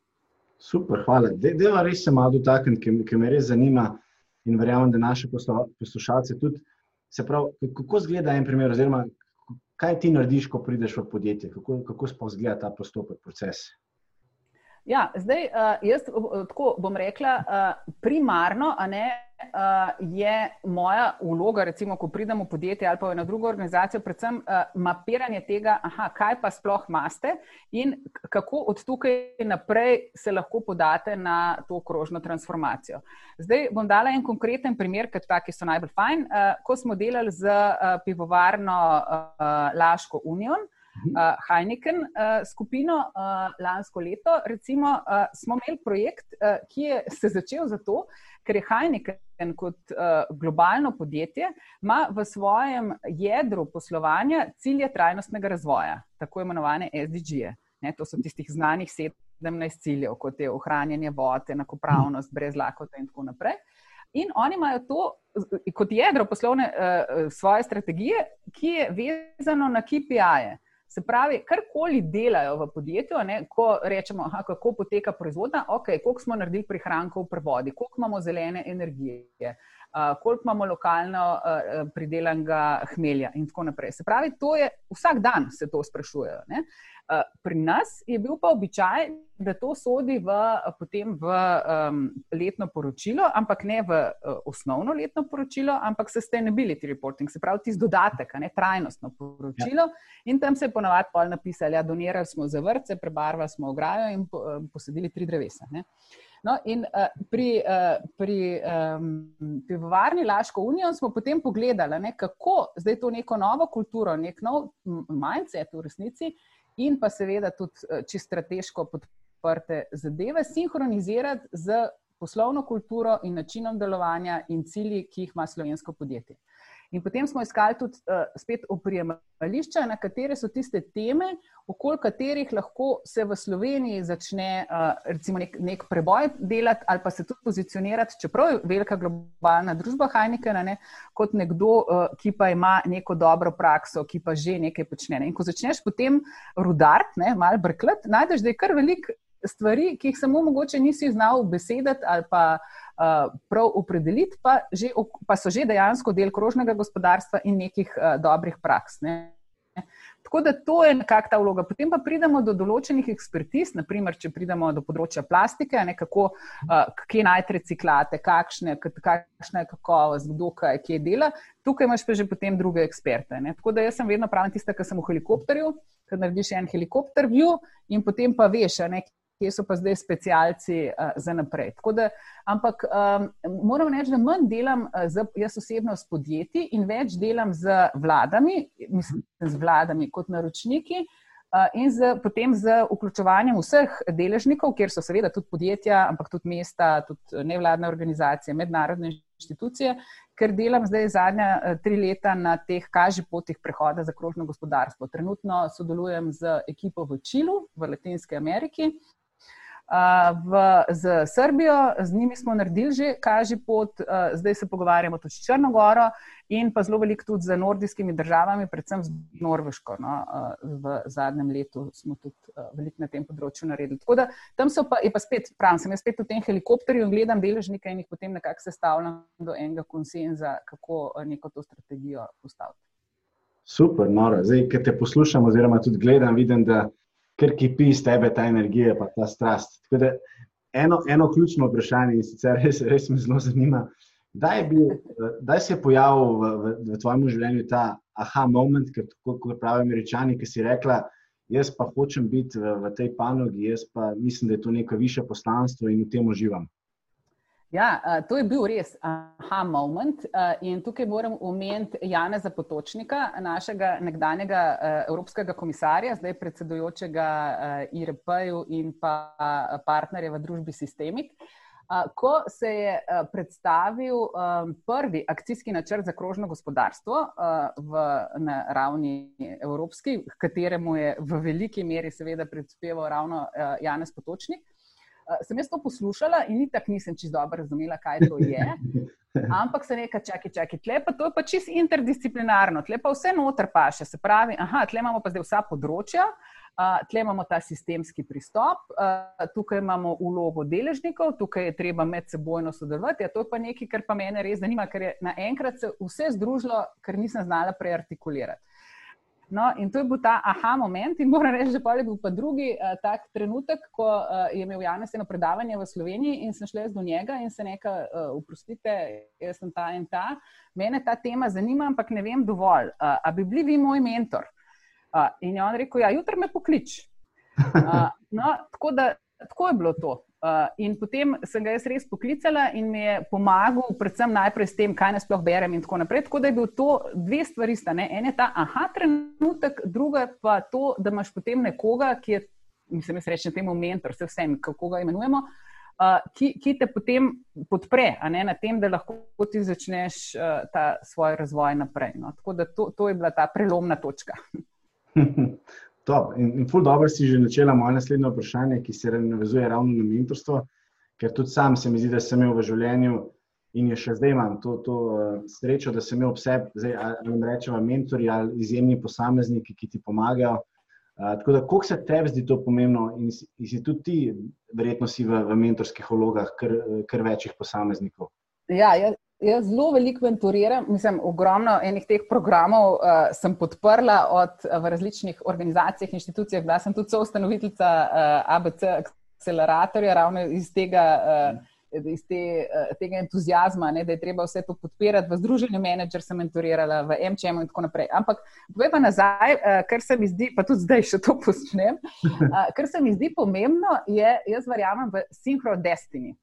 Super, hvala. Deva res se malo dotakniti, ki, ki me res zanima in verjamem, da naše poslušalce tudi. Se pravi, kako izgleda en primer, oziroma kaj ti narediš, ko prideš v podjetje, kako, kako sploh izgleda ta postopek, proces? Ja, zdaj, uh, jaz tako bom rekla, uh, primarno ne, uh, je moja vloga, recimo, ko pridem v podjetje ali pa v eno drugo organizacijo, predvsem uh, mapiranje tega, aha, kaj pa sploh maste in kako od tukaj naprej se lahko podate na to krožno transformacijo. Zdaj bom dala en konkreten primer, ker taki so najbolj fajn. Uh, ko smo delali z uh, pivovarno uh, Laško Union, uh, Heineken uh, skupino uh, lansko leto. Recimo, uh, smo imeli projekt, uh, ki je se začel zato, ker je Heineken kot uh, globalno podjetje ima v svojem jedru poslovanja cilje trajnostnega razvoja, tako imenovane SDG-je. To so tistih znanih 17 ciljev, kot je ohranjanje vode, enakopravnost, brez lakote in tako naprej. In oni imajo to kot jedro poslovne uh, svoje strategije, ki je vezano na KPI-je. Se pravi, karkoli delajo v podjetju, ne, ko rečemo, aha, kako poteka proizvodnja, ok, koliko smo naredili prihrankov v prevodi, koliko imamo zelene energije, uh, koliko imamo lokalno uh, pridelanega hmelja in tako naprej. Se pravi, to je vsak dan se to sprašujejo. Ne. Eh, pri nas je bil pa običaj, da to sodi v, potem v um, letno poročilo, ampak ne v uh, osnovno letno poročilo, ampak sustainability reporting, se pravi, tisti dodatek, ne trajnostno poročilo. Ja. In tam se je ponovadi pol napisali, da ja, donirali smo za vrtce, prebarvali smo ograjo in po, um, posadili tri drevesa. Ne. No, in uh, pri, uh, pri um, pivovarni Laško unijo smo potem pogledali, ne, kako zdaj to neko novo kulturo, nek nov mindset v resnici in pa seveda tudi eh, čisto strateško podprte zadeve, sinhronizirati z poslovno kulturo in načinom delovanja in cilji, ki jih ima slovensko podjetje. In potem smo iskali tudi uh, spet oprijemališča, na katere so tiste teme, okoli katerih lahko se v Sloveniji začne uh, recimo nek, nek preboj delati ali pa se tudi pozicionirati, čeprav je velika globalna družba Heineken, ne, kot nekdo, uh, ki pa ima neko dobro prakso, ki pa že nekaj počne. Ne. In ko začneš potem rudart, malo brklet, najdeš, da je kar velik stvari, ki jih samo mogoče nisi znal besedati ali pa prav opredeliti, pa, že, pa so že dejansko del krožnega gospodarstva in nekih uh, dobrih praks. Ne. Tako da to je nekakšna vloga. Potem pa pridemo do določenih ekspertiz, naprimer, če pridemo do področja plastike, ne, kako, uh, kje najti reciklate, kakšne, kakšna je kakovost, kdo kaj, kje dela. Tukaj imaš pa že potem druge eksperte. Ne. Tako da jaz sem vedno pravim tista, ki sem v helikopterju, ker narediš en helikopter view in potem pa veš, ne, kje so pa zdaj specialci uh, za naprej. Da, ampak um, moram reči, da manj delam uh, z, jaz osebno s podjetji in več delam z vladami, mislim, z vladami kot naročniki. In z, potem z vključevanjem vseh deležnikov, kjer so seveda tudi podjetja, ampak tudi mesta, tudi nevladne organizacije, mednarodne inštitucije, ker delam zdaj zadnja tri leta na teh kaži potih prehoda za krožno gospodarstvo. Trenutno sodelujem z ekipo v Čilu, v Latinski Ameriki, v, z Srbijo, z njimi smo naredili že kaži pot, zdaj se pogovarjamo tudi s Črnogoro in pa zelo veliko tudi z nordijskimi državami, predvsem z Norveško. No, v zadnjem letu smo tudi veliko na tem področju naredili. Tako da tam so pa, je pa spet, pravim, sem jaz spet v tem helikopterju in gledam deležnike in jih potem nekako sestavljam do enega konsenza, kako neko to strategijo postaviti. Super, noro. Zdaj, ki te poslušam, oziroma tudi gledam, vidim, da ker kipi iz tebe ta energija, pa ta strast. Da, eno, eno ključno vprašanje, in sicer [LAUGHS] res, res me zelo zanima, kdaj se je pojavil v, v, v tvojem življenju ta aha moment, ker tako kot pravijo američani, ki si rekla, jaz pa hočem biti v, v tej panogi, jaz pa mislim, da je to neko više poslanstvo in v tem uživam. Ja, to je bil res aha moment. In tukaj moram omeniti Jana Zapotočnika, našega nekdanjega evropskega komisarja, zdaj predsedujočega IRP-ju in pa partnerja v družbi Systemik. Ko se je predstavil prvi akcijski načrt za krožno gospodarstvo v, na ravni evropski, kateremu je v veliki meri seveda prispeval ravno Janez Potočnik, sem jaz to poslušala in tako nisem čisto dobro razumela, kaj to je. Ampak se nekaj čaki, čaki, tle pa to je pa čisto interdisciplinarno, tle pa vse noter paše. Se pravi, aha, tle imamo pa zdaj vsa področja, uh, tle imamo ta sistemski pristop, uh, tukaj imamo ulogo deležnikov, tukaj je treba med sebojno sodelovati. Ja, to je pa nekaj, kar pa mene res zanima, ker je naenkrat se vse združilo, ker nisem znala preartikulirati. No, in to je bil ta aha moment, in moram reči, da je bil pa drugi uh, tak trenutek, ko uh, je imel Janes eno predavanje v Sloveniji in sem šla do njega in se nekaj, uh, uprostite, jaz sem ta in ta. Mene ta tema zanima, ampak ne vem dovolj. Uh, a bi bili vi moj mentor? Uh, in je on rekel, ja, jutri me poklič. Uh, no, tako, da, tako je bilo to. Uh, in potem sem ga jaz res poklicala in mi je pomagal, predvsem najprej s tem, kaj ne sploh berem in tako naprej. Tako da je bil to dve stvari. En je ta aha trenutek, druga pa to, da imaš potem nekoga, ki je, mislim, jaz rečem temu mentor, vse vsem, kako ga imenujemo, uh, ki, ki te potem podpre ne, na tem, da lahko ti začneš uh, ta svoj razvoj naprej. No. Tako da to, to je bila ta prelomna točka. [LAUGHS] Top. In, in ful dobro si že načela moje naslednje vprašanje, ki se navezuje ravno na mentorstvo, ker tudi sam se mi zdi, da sem imel v življenju in je še zdaj imam to, to uh, srečo, da sem imel vse, zdaj ali rečemo, mentori ali izjemni posamezniki, ki ti pomagajo. Uh, tako da, koliko se tebi zdi to pomembno in si, in si tudi ti, verjetno si v, v mentorskih vlogah, kar, kar večjih posameznikov? Ja, jaz, Jaz zelo veliko mentoriram, mislim, ogromno enih teh programov uh, sem podprla od, uh, v različnih organizacijah, inštitucijah. Bila sem tudi soustanoviteljica uh, ABC akceleratorja, ravno iz tega, uh, iz te, uh, tega entuzijazma, ne, da je treba vse to podpirati. V Združenju menedžer sem mentorirala, v MČM in tako naprej. Ampak povej pa nazaj, uh, kar se mi zdi, pa tudi zdaj še to počnem, uh, [LAUGHS] kar se mi zdi pomembno, je, jaz verjamem v synchro destiny.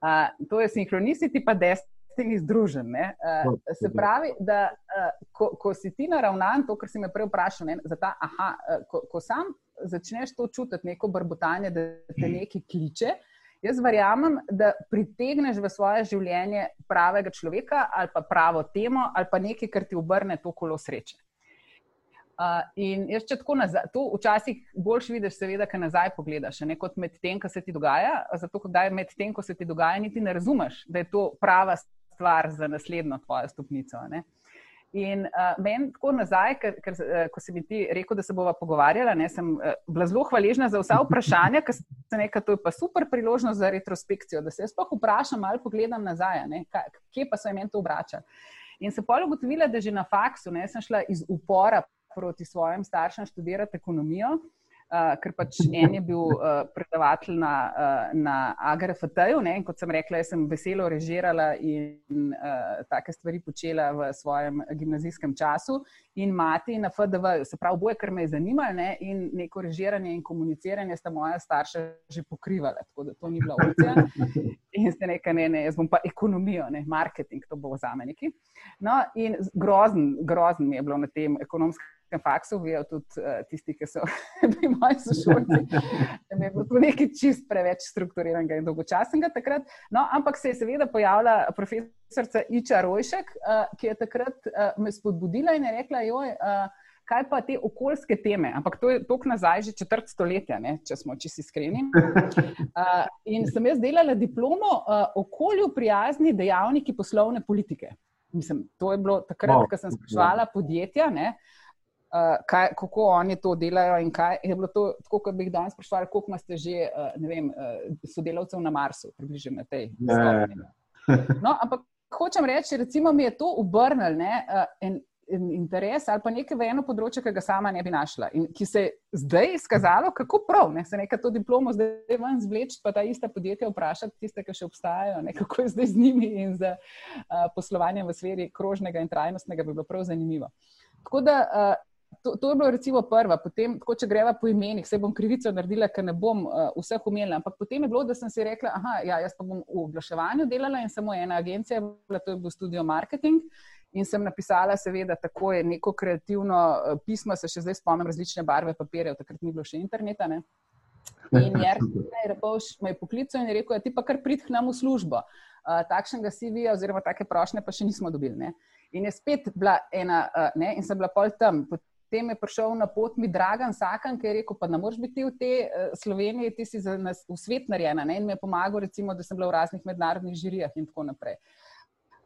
Uh, to je sinhronicity pa destiny temi združen. Uh, se pravi, da uh, ko, ko si ti naravnan, to, kar si me prej vprašal, ne, ta, aha, uh, ko, ko sam začneš to čutiti, neko brbotanje, da te mhm. nekaj kliče. Jaz verjamem, da pritegneš v svoje življenje pravega človeka ali pa pravo temo ali pa nekaj, kar ti obrne to kolo sreče. Uh, in jaz, če tako nazaj, to včasih boljš vidiš, seveda, kaj nazaj pogledaš, ne kot med tem, kar se ti dogaja. Zato, da je med tem, ko se ti dogaja, niti ne razumeš, da je to prava stvar za naslednjo tvojo stopnico. Ne? In uh, meni tako nazaj, ker, ker, uh, ko si mi ti rekel, da se bova pogovarjala, ne, sem uh, bila zelo hvaležna za vsa vprašanja, ker sem rekla, to je pa super priložnost za retrospekcijo, da se jaz sploh vprašam ali pogledam nazaj, ne, kaj, kje pa so imeni to obračali. In se pol ugotovila, da že na faksu, ne, sem šla iz upora proti svojim staršem študirati ekonomijo. Uh, ker pač en je bil uh, predavatelj na, uh, na AGRFT-ju, in kot sem rekla, sem veselo režirala in uh, take stvari počela v svojem gimnazijskem času, in mati na FDV, se pravi, boje, kar me je zanimalo, ne? in neko režiranje in komuniciranje sta moja starša že pokrivala, tako da to ni bila opcija. In ste nekaj, ne, ne, jaz bom pa ekonomijo, ne, marketing, to bo za me neki. No, in grozen, grozen mi je bilo na tem ekonomskem na faksu, vejo tudi uh, tisti, ki so [LAUGHS] bili moji sošolci, mi je bilo nekaj čist preveč strukturiranega in dolgočasnega takrat. No, ampak se je seveda pojavila profesorica Iča Rojšek, uh, ki je takrat uh, me spodbudila in je rekla, joj. Uh, kaj pa te okoljske teme, ampak to je tok nazaj že četrt stoletja, ne, če smo čisti iskreni. Uh, [LAUGHS] in sem jaz delala diplomo uh, okolju prijazni dejavniki poslovne politike. Mislim, to je bilo takrat, wow. ko sem sprašvala podjetja, ne, uh, kaj, kako oni to delajo in kaj je bilo to, tako kot bi jih danes sprašvali, koliko imate že uh, vem, uh, sodelavcev na Marsu, približno na tej stopni. No, ampak hočem reči, recimo mi je to obrnil. Uh, interes ali pa nekaj v eno področje, ki ga sama ne bi našla in ki se je zdaj izkazalo, kako prav, ne se nekaj to diplomo zdaj ven zvleči, pa ta ista podjetja vprašati, tiste, ki še obstajajo, ne, kako je zdaj z njimi in z uh, poslovanjem v sferi krožnega in trajnostnega, bi bilo prav zanimivo. Tako da uh, to, to je bilo recimo prva, potem, tako, če greva po imenih, se bom krivico naredila, ker ne bom uh, vseh umela, ampak potem je bilo, da sem si rekla, aha, ja, jaz pa bom v oglaševanju delala in samo ena agencija, to je bil studio marketing. In sem napisala, seveda, tako je neko kreativno eh, pismo, se še zdaj spomnim različne barve papirja, takrat ni bilo še interneta. Ne? In Jerzy me je poklical in je rekel: ja, Ti pa kar pridh k nam v službo. Uh, takšnega CV-ja, oziroma take prošnje, pa še nismo dobili. Ne? In je spet bila ena, uh, ne? in sem bila pol tam. Potem je prišel na pot mi Dragan Sakan, ki je rekel: Pa ne moreš biti v tej uh, Sloveniji, ti si za nas v svet narejena. Ne? In mi je pomagal, recimo, da sem bila v raznih mednarodnih žirijah in tako naprej.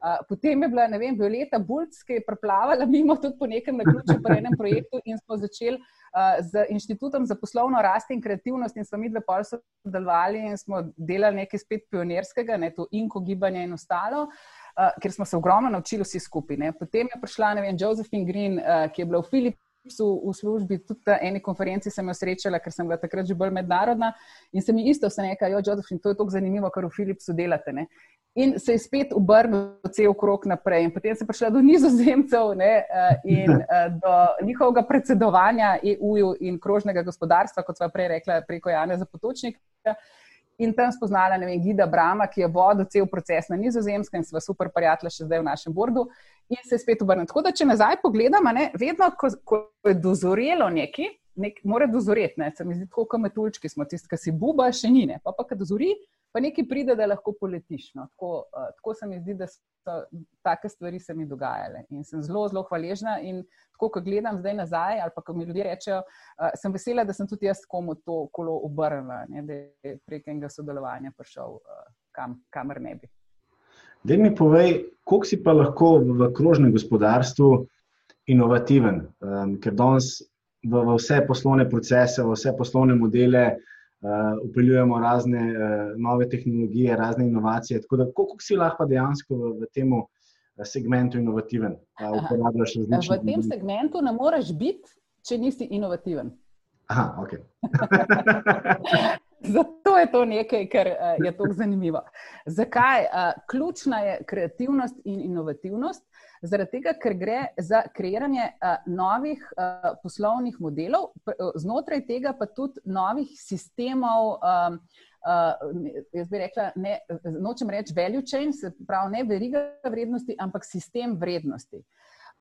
Uh, potem je bila, vem, Violeta Bulc, ki je preplavala mimo tudi po nekem naključju pri enem projektu in smo začeli uh, z inštitutom za poslovno rast in kreativnost in smo mi dve pol sodelovali in smo delali nekaj spet pionirskega, ne to inko gibanje in ostalo. Uh, ker smo se ogromno naučili vsi skupaj. Ne. Potem je prišla vem, Josephine Green, uh, ki je bila v Filipsu v službi, tudi na eni konferenci sem jo srečala, ker sem bila takrat že bolj mednarodna in se mi isto vse nekaj, jo, Josephine, to je tako zanimivo, kar v Filipsu delate. Ne. In se je spet obrnil cel krok naprej. In potem se je prišla do nizozemcev ne, eh, in [LAUGHS] eh, do njihovega predsedovanja EU in krožnega gospodarstva, kot smo prej rekli, preko Jana Zapotočnika. In tam spoznala vem, Gida Brama, ki je vodil cel proces na nizozemskem in sva super prijatelja še zdaj v našem bordu. In se spet obrnil. Tako da, če nazaj pogledamo, vedno, ko, ko je dozorelo nekaj, nek, mora dozoreti. Ne, se mi zdi, kot metulčki smo tisti, ki si buba, še ni. Ne. Pa pa, ki dozori, pa nekaj pride, da lahko poletiš. No. Tako, uh, tako se mi zdi, da so take stvari se mi dogajale. In sem zelo, zelo hvaležna. In tako, ko gledam zdaj nazaj, ali pa ko mi ljudje rečejo, uh, sem vesela, da sem tudi jaz komu to kolo obrnila, ne, da je prek enega sodelovanja prišel uh, kam, kamor ne bi. Da mi povej, koliko si pa lahko v krožnem gospodarstvu inovativen, um, ker danes v, v vse poslovne procese, v vse poslovne modele uh, upeljujemo uh, razne uh, nove tehnologije, razne inovacije. Tako da, koliko si lahko dejansko v, v tem uh, segmentu inovativen? V tem segmentu ne moreš biti, če nisi inovativen. Aha, ok. [LAUGHS] Zato je to nekaj, kar uh, je tako zanimivo. Zakaj? Uh, ključna je kreativnost in inovativnost. Zaradi tega, ker gre za kreiranje uh, novih uh, poslovnih modelov, znotraj tega pa tudi novih sistemov. Um, uh, jaz bi rekla, ne, nočem reči value chain, se pravi ne veriga vrednosti, ampak sistem vrednosti.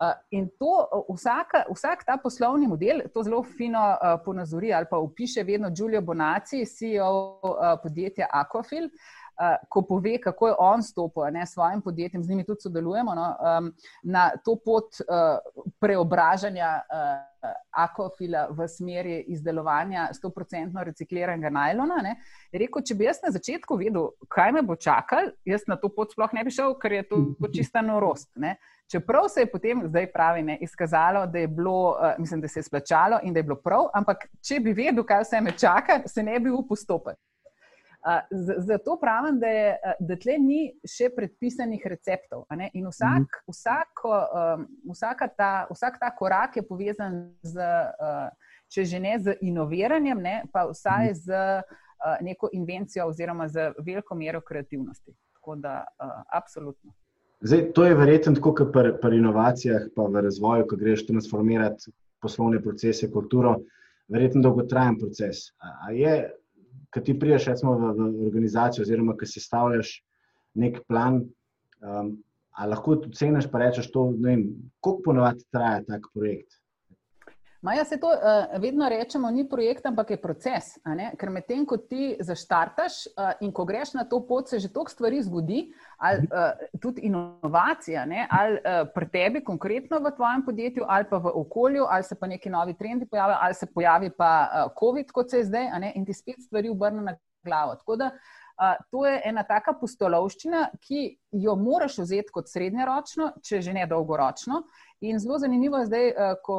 Uh, in to vsaka, vsak ta poslovni model, to zelo fino uh, ponazori ali pa opiše vedno Giulio Bonaci, CEO podjetja Aquafil. Uh, ko pove, kako je on stopil s svojim podjetjem, z njimi tudi sodelujemo, no, um, na to pot uh, preobražanja uh, akofila v smeri izdelovanja 100% recikliranega najlona. Ne, rekel, če bi jaz na začetku vedel, kaj me bo čakalo, jaz na to pot sploh ne bi šel, ker je to [LAUGHS] čista norost. Ne. Čeprav se je potem, zdaj pravi, ne, izkazalo, da je bilo, uh, mislim, da se je splačalo in da je bilo prav, ampak če bi vedel, kaj vse me čaka, se ne bi upostopil. Zato pravim, da, je, da tle ni še predpisanih receptov. In vsak, mhm. vsako, um, ta, vsak ta korak je povezan z, uh, če že ne z inoviranjem, ne, pa vsaj mhm. z uh, neko invencijo oziroma z veliko mero kreativnosti. Tako da, uh, absolutno. Zdaj, to je verjetno tako, kot pri, pri inovacijah, pa v razvoju, ko greš transformirati poslovne procese, kulturo, verjetno dolgotrajen proces. A je ki ti priješ recimo, v, v organizacijo, oziroma ki si stavljaš nek plan, um, ali lahko tudi ceniš, pa rečeš, to, vem, koliko ponovadi traja tak projekt. Maja se to uh, vedno rečemo, ni projekt, ampak je proces. Ker medtem, ko ti zaštartaš uh, in ko greš na to pot, se že toliko stvari zgodi, ali uh, tudi inovacija, ne? ali uh, pri tebi, konkretno v tvojem podjetju, ali pa v okolju, ali se pa neki novi trendi pojavijo, ali se pojavi pa uh, COVID, kot se je zdaj, in ti spet stvari obrne na glavo. Tako da uh, to je ena taka postolovščina, ki jo moraš vzeti kot srednjeročno, če že ne dolgoročno. In zelo zanimivo je zdaj, uh, ko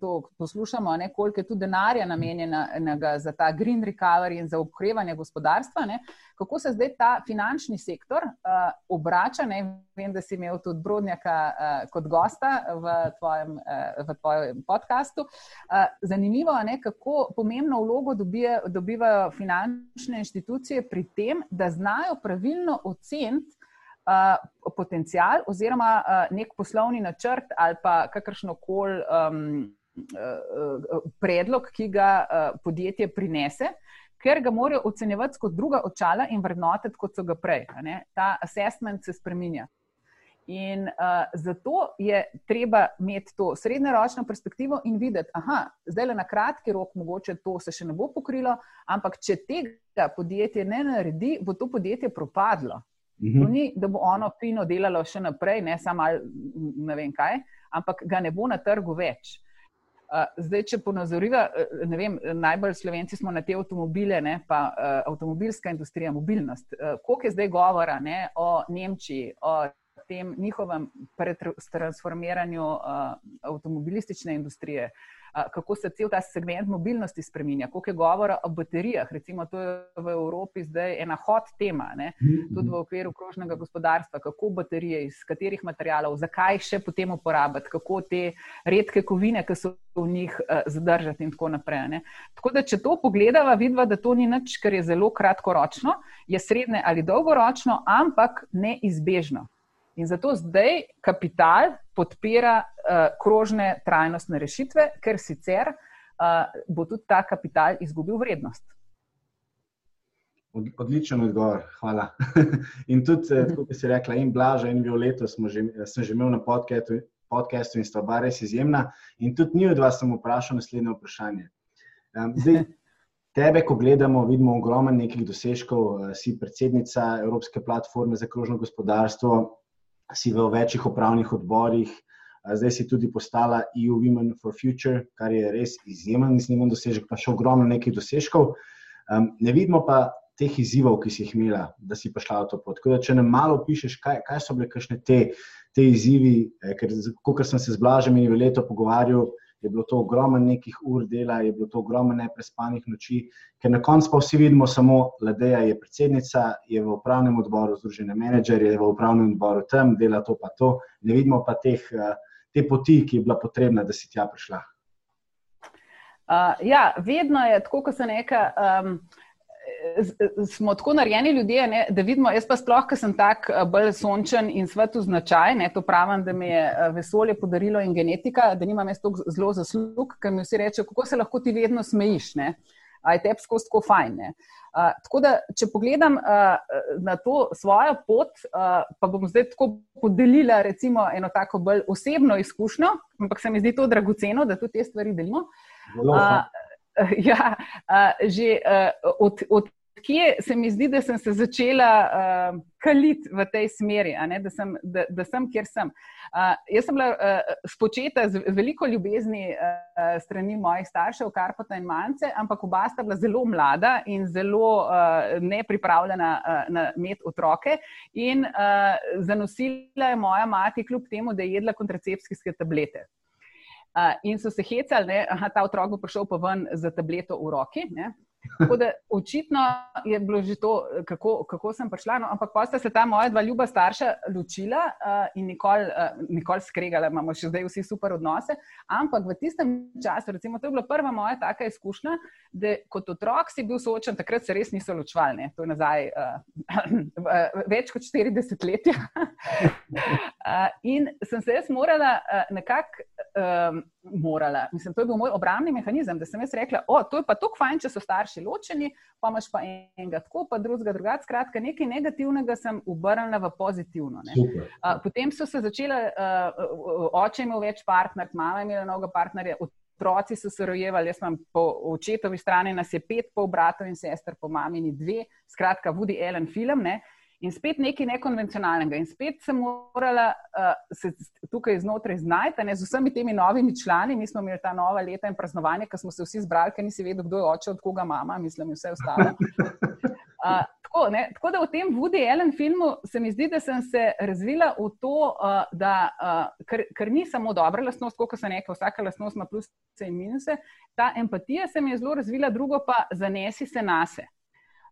to poslušamo, ne, koliko je tu denarja namenjenega za ta green recovery in za okrevanje gospodarstva, ne, kako se zdaj ta finančni sektor uh, obrača. Ne, vem, da si imel tudi Brodnjaka uh, kot gosta v tvojem, uh, v tvojem podkastu. Uh, zanimivo je, kako pomembno vlogo dobije, dobivajo finančne inštitucije pri tem, da znajo pravilno oceniti. Uh, potencial, oziroma uh, nek poslovni načrt, ali pa kakršno koli um, predlog, ki ga eh, podjetje prinese, ker ga morajo ocenjevati kot druga očala in vrednotiti, kot so ga prej. Ta assessment se spremenja. In uh, zato je treba imeti to srednjeročno perspektivo in videti, da zdaj le na kratki rok, mogoče to se še ne bo pokrilo, ampak če tega podjetje ne naredi, bo to podjetje propadlo. Mhm. To ni, da bo ono fino delalo še naprej, ne samo ne vem kaj, ampak ga ne bo na trgu več. Zdaj, če ponazoriva, e, ne vem, najbolj slovenci smo na te avtomobile, ne, pa uh, avtomobilska industrija, mobilnost. Uh, koliko je zdaj govora ne, o Nemčiji, o tem njihovem pretransformiranju uh, avtomobilistične industrije? Uh, kako se cel ta segment mobilnosti spremenja, koliko je govora o baterijah. Recimo, to je v Evropi zdaj ena hot tema, ne? Tudi v okviru krožnega gospodarstva, kako baterije, iz katerih materijalov, zakaj še potem uporabiti, kako te redke kovine, ki so v njih, zadržati in tako naprej. Ne? Tako da, če to pogledava, vidva, da to ni nič, kar je zelo kratkoročno, je srednje ali dolgoročno, ampak neizbežno. In zato zdaj kapital podpira uh, krožne trajnostne rešitve, ker sicer uh, bo tudi ta kapital izgubil vrednost. Odličen odgovor, hvala. [LAUGHS] in tudi, eh, kot si rekla, in Blaža, in Violeto že, sem že imel na podcastu, podcastu in oba res izjemna. In tudi njih dva sem vprašal naslednje vprašanje. Um, zdaj, [LAUGHS] tebe, ko gledamo, vidimo ogromno nekih dosežkov, si predsednica Evropske platforme za krožno gospodarstvo, si v večjih upravnih odborih, zdaj si tudi postala EU Women for Future, kar je res izjemen, izjemen dosežek, pa še ogromno nekih dosežkov. Um, ne vidimo pa teh izzivov, ki si jih imela, da si prišla v to pot. Da, če nam malo pišeš, kaj, kaj so bile te, te izzivi, eh, ker kot sem se z Blažem in Veleto pogovarjal je bilo to ogromno nekih ur dela, je bilo to ogromno neprespanih noči, ker na koncu pa vsi vidimo samo, da je predsednica, je v upravnem odboru združene menedžerje, je v upravnem odboru tam, dela to pa to, ne vidimo pa teh, eh, te poti, ki je bila potrebna, da si tja prišla. Uh, ja, vedno je tako, ko se nekaj. Um, smo tako narejeni ljudje, ne, da vidimo, jaz pa sploh, ker sem tak eh, bolj sončen in svetu značaj, ne, to pravim, da mi je eh, vesolje podarilo in genetika, da nimam jaz tako zelo zaslug, ker mi vsi reče, kako se lahko ti vedno smejiš, ne, a je tebi skozi tako fajn. Ne. Uh, tako da, če pogledam uh, na to svojo pot, uh, pa bom zdaj tako podelila recimo eno tako bolj osebno izkušnjo, ampak se mi zdi to dragoceno, da tudi te stvari delimo. Uh, ja, [LAUGHS] uh, že uh, od, od kje se mi zdi, da sem se začela uh, kaliti v tej smeri, ne, da, sem, da, da sem, kjer sem. Uh, jaz sem bila uh, spočeta z veliko ljubezni uh, strani mojih staršev, Karpata in Mance, ampak oba sta bila zelo mlada in zelo uh, nepripravljena uh, na imeti otroke. In uh, zanosila je moja mati, kljub temu, da je jedla kontracepcijske tablete. Uh, in so se hecali, da ta otrok bo prišel pa ven z tableto v roki. Ne? Tako da očitno je bilo že to, kako, kako sem prišla. No, ampak pa sta se ta moja dva ljuba starša ločila uh, in nikoli uh, nikol skregala, imamo še zdaj vsi super odnose. Ampak v tistem času, recimo, to je bila prva moja taka izkušnja, da kot otrok si bil soočen, takrat se res niso ločvali. To je nazaj uh, več kot 40 let. uh, in sem se jaz morala uh, nekako. Um, morala. Mislim, to je bil moj obrambni mehanizem, da sem jaz rekla, o, to je pa tako fajn, če so starši ločeni, pa imaš pa enega tako, pa drugega drugače. Skratka, nekaj negativnega sem obrnila v pozitivno. Uh, potem so se začele, uh, oče imel več partnerk, mama imela mnogo partnerjev, od otroci so se rojevali, jaz imam po očetovi strani, nas je pet, pol bratov in sester, po mamini dve, skratka, Woody Allen film. Ne? In spet nekaj nekonvencionalnega. In spet sem morala uh, se tukaj znotraj znajti ne, z vsemi temi novimi člani. Mi smo imeli ta nova leta in praznovanje, ko smo se vsi zbrali, ker nisi vedel, kdo je oče, od koga mama, mislim, in vse ostalo. Uh, [LAUGHS] tako, tako da v tem Woody Allen filmu se mi zdi, da sem se razvila v to, uh, da uh, ker, ker ni samo dobra lastnost, kot se reče, vsaka lastnost ima plus in minuse. Ta empatija se mi je zelo razvila, drugo pa zanesi se nase.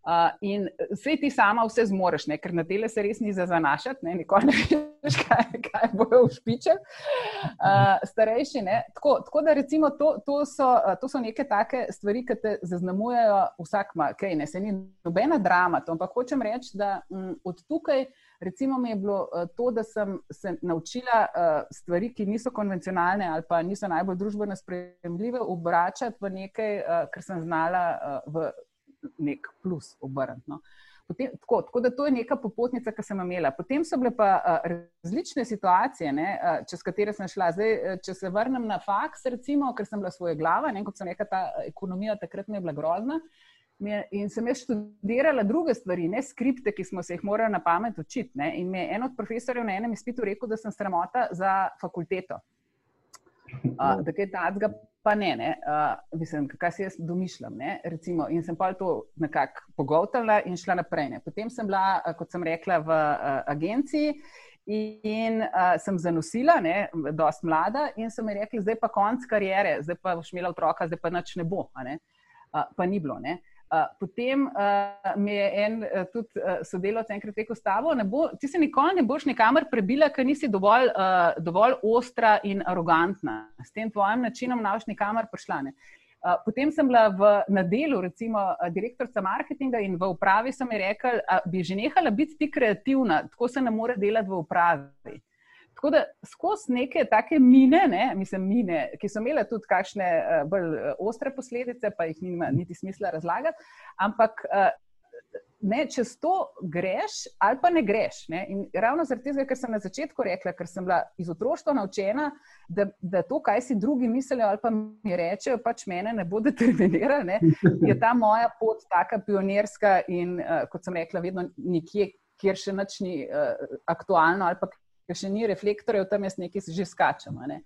Uh, in vse ti sama vse zmoriš, ne? ker na dele se res ni za zanašati, ne? nikoli ne veš, [LAUGHS] kaj, kaj bojo ušpiče. Uh, starejši. Tako, tako da recimo to, to, so, to so neke take stvari, ki te zaznamujejo vsak, kaj ne, se ni nobena drama. To, ampak hočem reči, da m, mm, od tukaj recimo mi je bilo uh, to, da sem se naučila uh, stvari, ki niso konvencionalne ali pa niso najbolj družbeno sprejemljive, obračati v nekaj, uh, kar sem znala uh, v nek plus obrniti. No. Tako, tako da to je neka popotnica, ki sem imela. Potem so bile pa uh, različne situacije, ne, uh, čez katere sem šla. Zdaj, če se vrnem na faks, recimo, ker sem bila svoje glave, ne, kot sem rekla, ta ekonomija takrat mi je bila grozna. In sem jaz študirala druge stvari, ne skripte, ki smo se jih morali na pamet učiti. Ne. In mi je en od profesorjev na enem izpitu rekel, da sem sramota za fakulteto. Uh, da je ta zga pa ne, ne. Uh, mislim, kaj si jaz domišljam. Recimo, in sem pa to nekako pogovtala in šla naprej. Ne. Potem sem bila, kot sem rekla, v uh, agenciji in uh, sem zanosila, ne, dost mlada, in so mi rekli, zdaj pa konc karijere, zdaj pa boš imela otroka, zdaj pa nič ne bo. Ne. Uh, pa ni bilo. Ne. Potem uh, mi je en uh, tudi uh, sodelovec enkrat rekel: Stavo, bo, ti se nikoli ne boš nikamor prebila, ker nisi dovolj, uh, dovolj ostra in arogantna. S tem tvojim načinom naš nikamor prišla. Ne. Uh, potem sem bila v, na delu, recimo, direktorica marketinga in v upravi so mi rekli, da bi že nehala biti ti kreativna, tako se ne more delati v upravi. Tako da skozi neke take mine, ne, mislim, mine, ki so imele tudi kakšne uh, bolj uh, ostre posledice, pa jih nima niti smisla razlagati, ampak uh, ne, čez to greš ali pa ne greš. Ne. In ravno zaradi tega, ker sem na začetku rekla, ker sem bila iz otroštva naučena, da, da to, kaj si drugi mislijo ali pa mi rečejo, pač mene ne bo determiniralo, je ta moja pot taka pionirska in, uh, kot sem rekla, vedno nekje. Ker še nič ni uh, aktualno, ali pa ker še ni reflektorjev, tam jaz nekaj že skačem. Ne.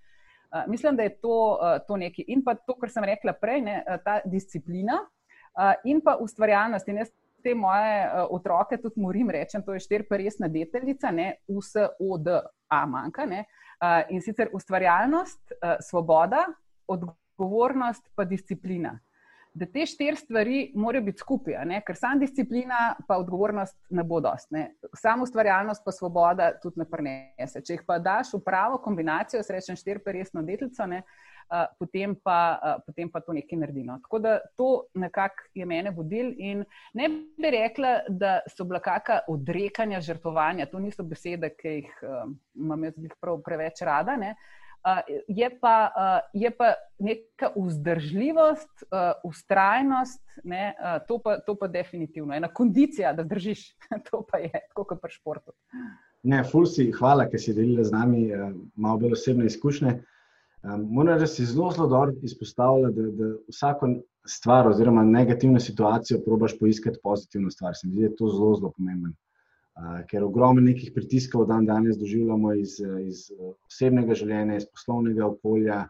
Uh, mislim, da je to, uh, to nekaj. In pa to, kar sem rekla prej, ne, ta disciplina uh, in pa ustvarjalnost. In jaz te moje otroke tudi morim reči, to je štirpa resna deteljica, ne, USOD, A manjka. Uh, in sicer ustvarjalnost, svoboda, odgovornost pa disciplina da te štiri stvari morajo biti skupaj, ker sama disciplina pa odgovornost ne bo dost. Ne. Samo ustvarjalnost pa svoboda tudi ne prenese. Če jih pa daš v pravo kombinacijo, srečen štiri pa resno detlico, ne, uh, potem, pa, uh, potem pa to nekaj naredi. No. Tako da to nekako je mene vodil in ne bi rekla, da so bila kakšna odrekanja, žrtvovanja. To niso besede, ki jih uh, imam jaz prav preveč rada. Ne. Je pa, uh, je pa neka vzdržljivost, uh, ustrajnost, ne, uh, to, pa, to pa definitivno, ena kondicija, da držiš. [LAUGHS] to pa je, kot pri športu. Ne, Fulsi, hvala, ker si delila z nami uh, malo bolj osebne izkušnje. Um, Moram reči, da si zelo, zelo dobro izpostavila, da, da vsako stvar oziroma negativno situacijo probaš poiskati pozitivno stvar. Se mi zdi, da je to zelo, zelo pomembno ker ogromno nekih pritiskov dan danes doživljamo iz, iz osebnega življenja, iz poslovnega okolja,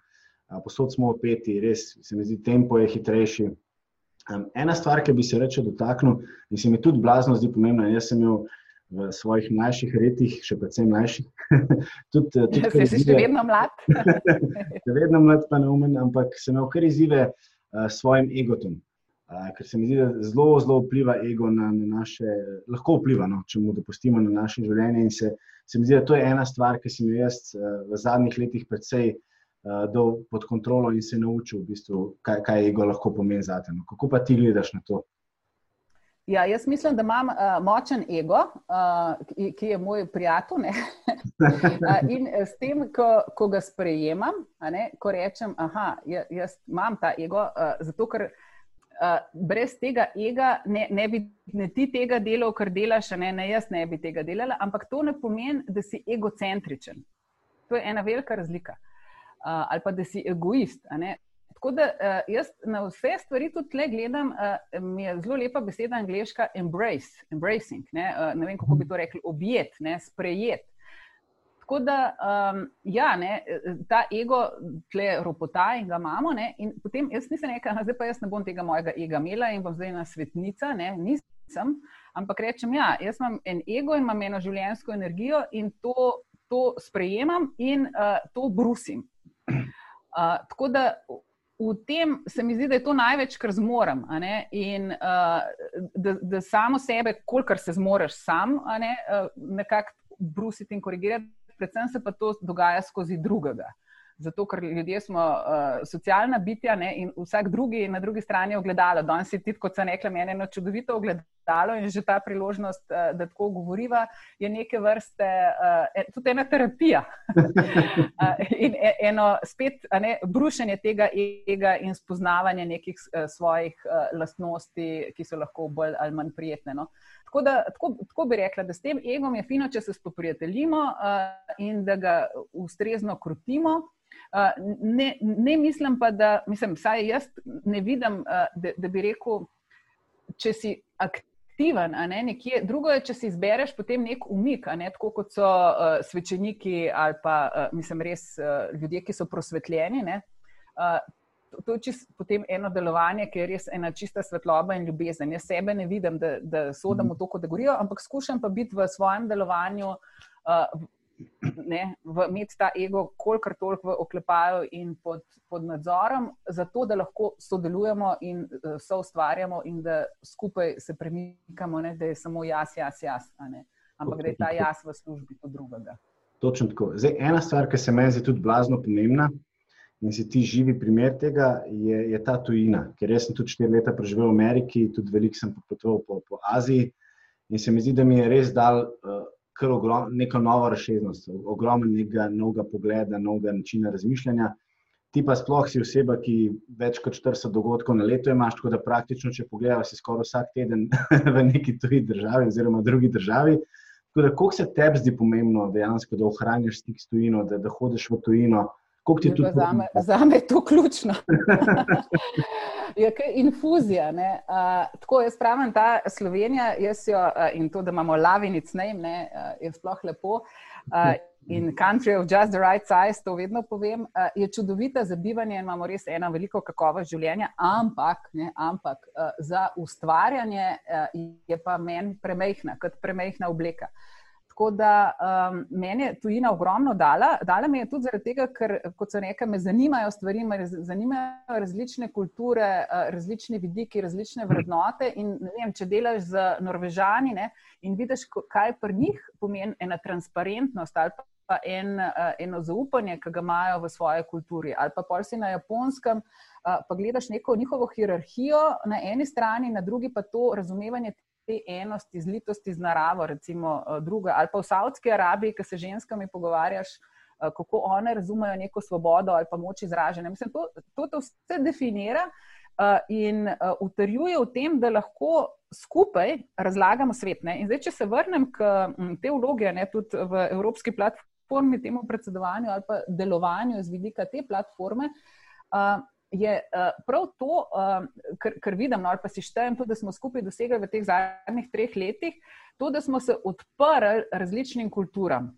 posod smo opeti, res se mi zdi, tempo je hitrejši. Ena stvar, ki bi se reče dotaknil in se mi tudi blazno zdi pomembna, jaz sem imel v svojih mlajših letih, še predvsem mlajših. [LAUGHS] tudi, tudi ja, si še vedno mlad. [LAUGHS] še vedno mlad, pa ne umen, ampak sem imel kar izzive s uh, svojim egotom ker se mi zdi, da zelo, zelo vpliva ego na, na naše, lahko vpliva, no, če mu dopustimo na naše življenje. In se, se mi zdi, da to je ena stvar, ki sem jo jaz v zadnjih letih predvsej uh, dal pod kontrolo in se naučil, v bistvu, kaj, kaj ego lahko pomeni za te. No. Kako pa ti gledaš na to? Ja, jaz mislim, da imam uh, močen ego, uh, ki, ki je moj prijatelj. uh, [LAUGHS] in s tem, ko, ko ga sprejemam, ne, ko rečem, da ja, jaz imam ta ego, uh, zato ker uh, uh, brez tega ega ne, ne bi ne ti tega delal, kar delaš, ne, ne jaz ne bi tega delala, ampak to ne pomeni, da si egocentričen. To je ena velika razlika. Uh, ali pa da si egoist. Tako da jaz na vse stvari tudi tle gledam, mi je zelo lepa beseda angliška embrace, embracing. Ne, ne vem, kako bi to rekli, objet, ne, sprejet. Tako da, um, ja, ne, ta ego, tle ropota in ga imamo. Ne, in potem jaz nisem rekel, zdaj pa jaz ne bom tega mojega ega imela in bom zdaj na svetnica. Ne, nisem, ampak rečem, ja, jaz imam en ego in imam eno življenjsko energijo in to, to sprejemam in uh, to brusim. Uh, tako da v tem se mi zdi, da je to največ, kar zmorem. In uh, da, da samo sebe, kolikor se zmoriš sam, ne, uh, nekako brusiti in korigirati predvsem se pa to dogaja skozi drugega. Zato, ker ljudje smo uh, socialna bitja ne, in vsak drugi na drugi strani je ogledalo. Danes je tudi, kot sem rekla, meni eno čudovito ogledalo in že ta priložnost, uh, da tako govoriva, je neke vrste uh, tudi ena terapija. uh, [LAUGHS] in e, eno spet ne, brušenje tega ega in spoznavanje nekih svojih lastnosti, ki so lahko bolj ali manj prijetne. No. Tako, da, tako, tako bi rekla, da s tem egom je fino, če se spoprijateljimo uh, in da ga ustrezno krutimo. Uh, ne, ne mislim pa, da, mislim, saj jaz ne vidim, uh, da, da bi rekel, če si aktiven, a ne nekje. Drugo je, če si izbereš potem nek umik, ne tako kot so uh, svečeniki ali pa, uh, mislim, res uh, ljudje, ki so prosvetljeni. Ne, uh, to je čist, potem eno delovanje, ki je res ena čista svetloba in ljubezen. Jaz sebe ne vidim, da, da sodam v mhm. to kategorijo, ampak skušam pa biti v svojem delovanju, uh, ne, v, imeti ta ego, kolikor toliko v oklepaju in pod, pod nadzorom, zato da lahko sodelujemo in uh, so ustvarjamo in da skupaj se premikamo, ne, da je samo jaz, jaz, jaz, ampak da je ta jaz v službi od drugega. Točno tako. Zdaj, ena stvar, ki se meni zdi tudi blazno pomembna, in si ti živi primer tega, je, je ta tujina. Ker jaz sem tudi štiri leta preživel v Ameriki, tudi veliko sem potoval po, po Aziji in se mi zdi, da mi je res dal uh, kar ogrom, neko novo razširjenost, ogromno nekega novega pogleda, novega načina razmišljanja. Ti pa sploh si oseba, ki več kot 40 dogodkov na leto imaš, tako da praktično, če pogledaš, si skoraj vsak teden [LAUGHS] v neki tuji državi oziroma drugi državi. Tako da, koliko se tebi zdi pomembno dejansko, da ohranjaš stik s tujino, da, da hodiš v tujino, Za me, za me je to ključno. [LAUGHS] je kaj infuzija. Uh, tako jaz pravim, ta Slovenija, jaz jo uh, in to, da imamo lavinic name, uh, je sploh lepo. Uh, in country of just the right size, to vedno povem, uh, je čudovita za bivanje in imamo res eno veliko kakovost življenja, ampak, ne, ampak uh, za ustvarjanje uh, je pa meni premehna, kot premehna obleka. Uh, Tako da um, meni je tujina ogromno dala. Dala mi je tudi zaradi tega, ker, kot se reka, me zanimajo stvari, me zanimajo različne kulture, uh, različne vidiki, različne vrednote. In vem, če delaš z Norvežani ne, in vidiš, kaj pri njih pomeni ena transparentnost ali pa en, uh, eno zaupanje, ki ga imajo v svoji kulturi, ali pa pol si na japonskem. Uh, pa gledaš neko njihovo hierarhijo na eni strani, na drugi pa to razumevanje te enosti, zlitosti z naravo, recimo eh, druga, ali pa v Saudski Arabiji, ki se ženskami pogovarjaš, eh, kako one razumejo neko svobodo ali pa moč izražanja. Mislim, to, to, to vse definira uh, in utrjuje v tem, da lahko skupaj razlagamo svet. Ne? In zdaj, če se vrnem k m, te vloge, ne, tudi v Evropski platformi, temu predsedovanju ali pa delovanju z vidika te platforme. Uh, je uh, prav to, uh, kar, kar vidim, no, ali pa si štejem, tudi, da smo skupaj dosegli v teh zadnjih treh letih, to, da smo se odprli različnim kulturam.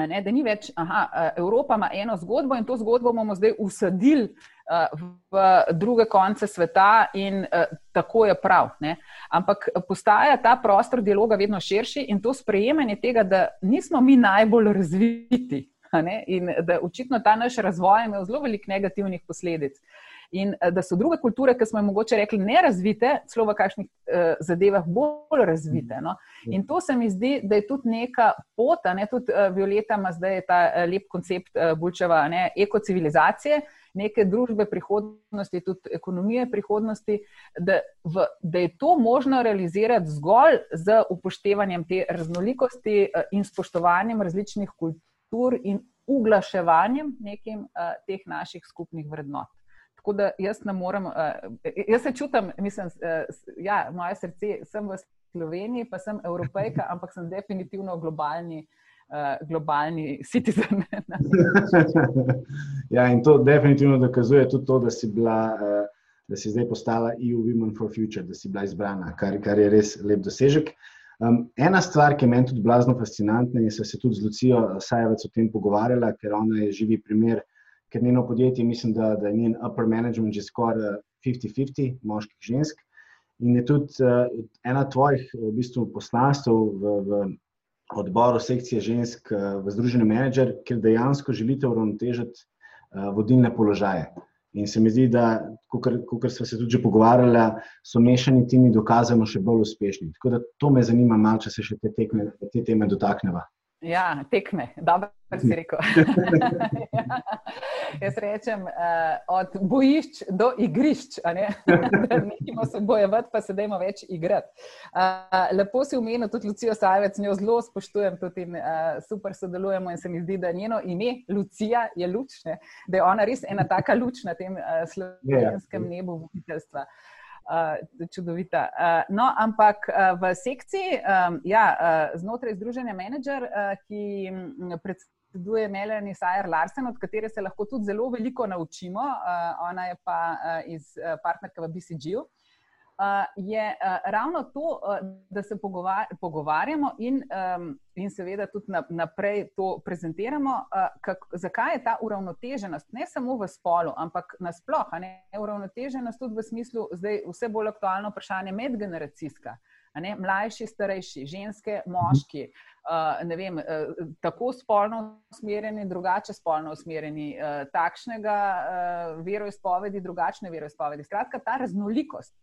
Ne, da ni več, aha, Evropa ima eno zgodbo in to zgodbo bomo zdaj usadili uh, v druge konce sveta, in uh, tako je prav. Ne. Ampak postaja ta prostor dialoga vedno širši in to sprejemanje tega, da nismo mi najbolj razviti. In da očitno ta naš razvoj ima zelo veliko negativnih posledic. In eh, da so druge kulture, ki smo jim mogoče rekli, ne razvite, celo v kakšnih uh, zadevah bolj razvite. No? In to se mi zdi, da je tudi neka pota, ne? tudi uh, Violeta ima zdaj ta uh, lep koncept uh, Bulčeva, ne? ekocivilizacije, neke družbe prihodnosti, tudi ekonomije prihodnosti, da, v, da je to možno realizirati zgolj z upoštevanjem te raznolikosti uh, in spoštovanjem različnih kultur in uglaševanjem nekim uh, teh naših skupnih vrednot. Tako da jaz ne morem, uh, jaz se čutim, mislim, uh, ja, moje srce, sem v Sloveniji, pa sem evropejka, ampak sem definitivno globalni uh, globalni citizen. [LAUGHS] ja, in to definitivno dokazuje tudi to, da si, bila, uh, da si zdaj postala EU Women for Future, da si bila izbrana, kar, kar je res lep dosežek. Um, ena stvar, ki je meni tudi blazno fascinantna, in sem se tudi z Lucijo Sajevec o tem pogovarjala, ker ona je živi primer, ker njeno podjetje, mislim, da, da je njen upper management že skoraj 50-50 moških in žensk. In je tudi uh, ena tvojih v bistvu, poslanstv v, v odboru sekcije žensk uh, v Združenju Manager, ker dejansko želite uravnotežiti uh, vodilne položaje. In se mi zdi, da, kot smo se tudi pogovarjali, so mešani timi dokazano še bolj uspešni. Tako da to me zanima, malo, če se še te, tekme, te teme dotaknemo. Ja, tekme, dobro si rekel. ja. [LAUGHS] [LAUGHS] [LAUGHS] Jaz rečem, uh, od bojišč do igrišč, nekimo [LAUGHS] se bojevati, pa se dajmo več igrati. Uh, lepo si umenil tudi Lucijo Savec, njo zelo spoštujem tudi in uh, super sodelujemo in se mi zdi, da njeno ime, Lucija, je luč, ne? da je ona res ena taka luč na tem uh, slovenskem nebu voditeljstva. Uh, čudovita. Uh, no, ampak uh, v sekciji, um, ja, uh, znotraj Združenja Manager, uh, ki predstavlja predseduje Melanie Sajer Larsen, od katere se lahko tudi zelo veliko naučimo. Uh, ona je pa uh, iz uh, partnerka v BCG-u. Uh, je uh, ravno to, uh, da se pogovar pogovarjamo in, um, in seveda tudi na, naprej to prezentiramo, uh, kak, zakaj je ta uravnoteženost, ne samo v spolu, ampak nasplošno, uravnoteženost tudi v smislu, zdaj vse bolj aktualno vprašanje medgeneracijska. Mlajši, starejši, ženske, moški, uh, vem, uh, tako spolno usmerjeni, drugače spolno usmerjeni, uh, takšnega uh, veroizpovedi, drugačne veroizpovedi. Skratka, ta raznolikost,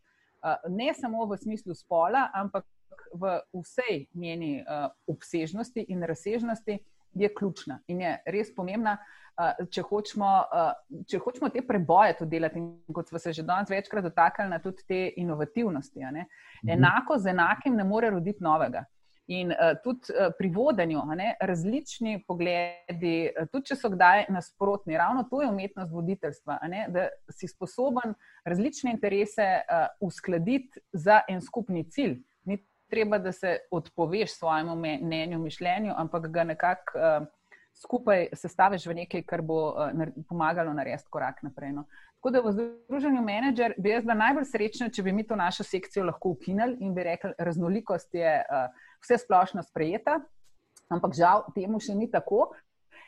uh, ne samo v smislu spola, ampak v vsej njeni uh, obsežnosti in razsežnosti, je ključna in je res pomembna. Uh, če, hočemo, uh, če hočemo te preboje tudi delati, in kot smo se že danes večkrat dotaknili, na tudi te inovativnosti, mhm. enako z enakim ne more roditi novega. In uh, tudi uh, pri vodenju, ne, različni pogledi, uh, tudi če so kdaj nasprotni, ravno to je umetnost voditeljstva, ne, da si sposoben različne interese uh, uskladiti za en skupni cilj. Ni treba, da se odpoveš svojemu mnenju, mišljenju, ampak ga nekako uh, skupaj sestaviš v nekaj, kar bo uh, pomagalo narediti korak naprej. No. Tako da v združenju menedžer bi jaz bila najbolj srečna, če bi mi to našo sekcijo lahko ukinili in bi rekli, raznolikost je. Uh, vse splošno sprejeta, ampak žal temu še ni tako.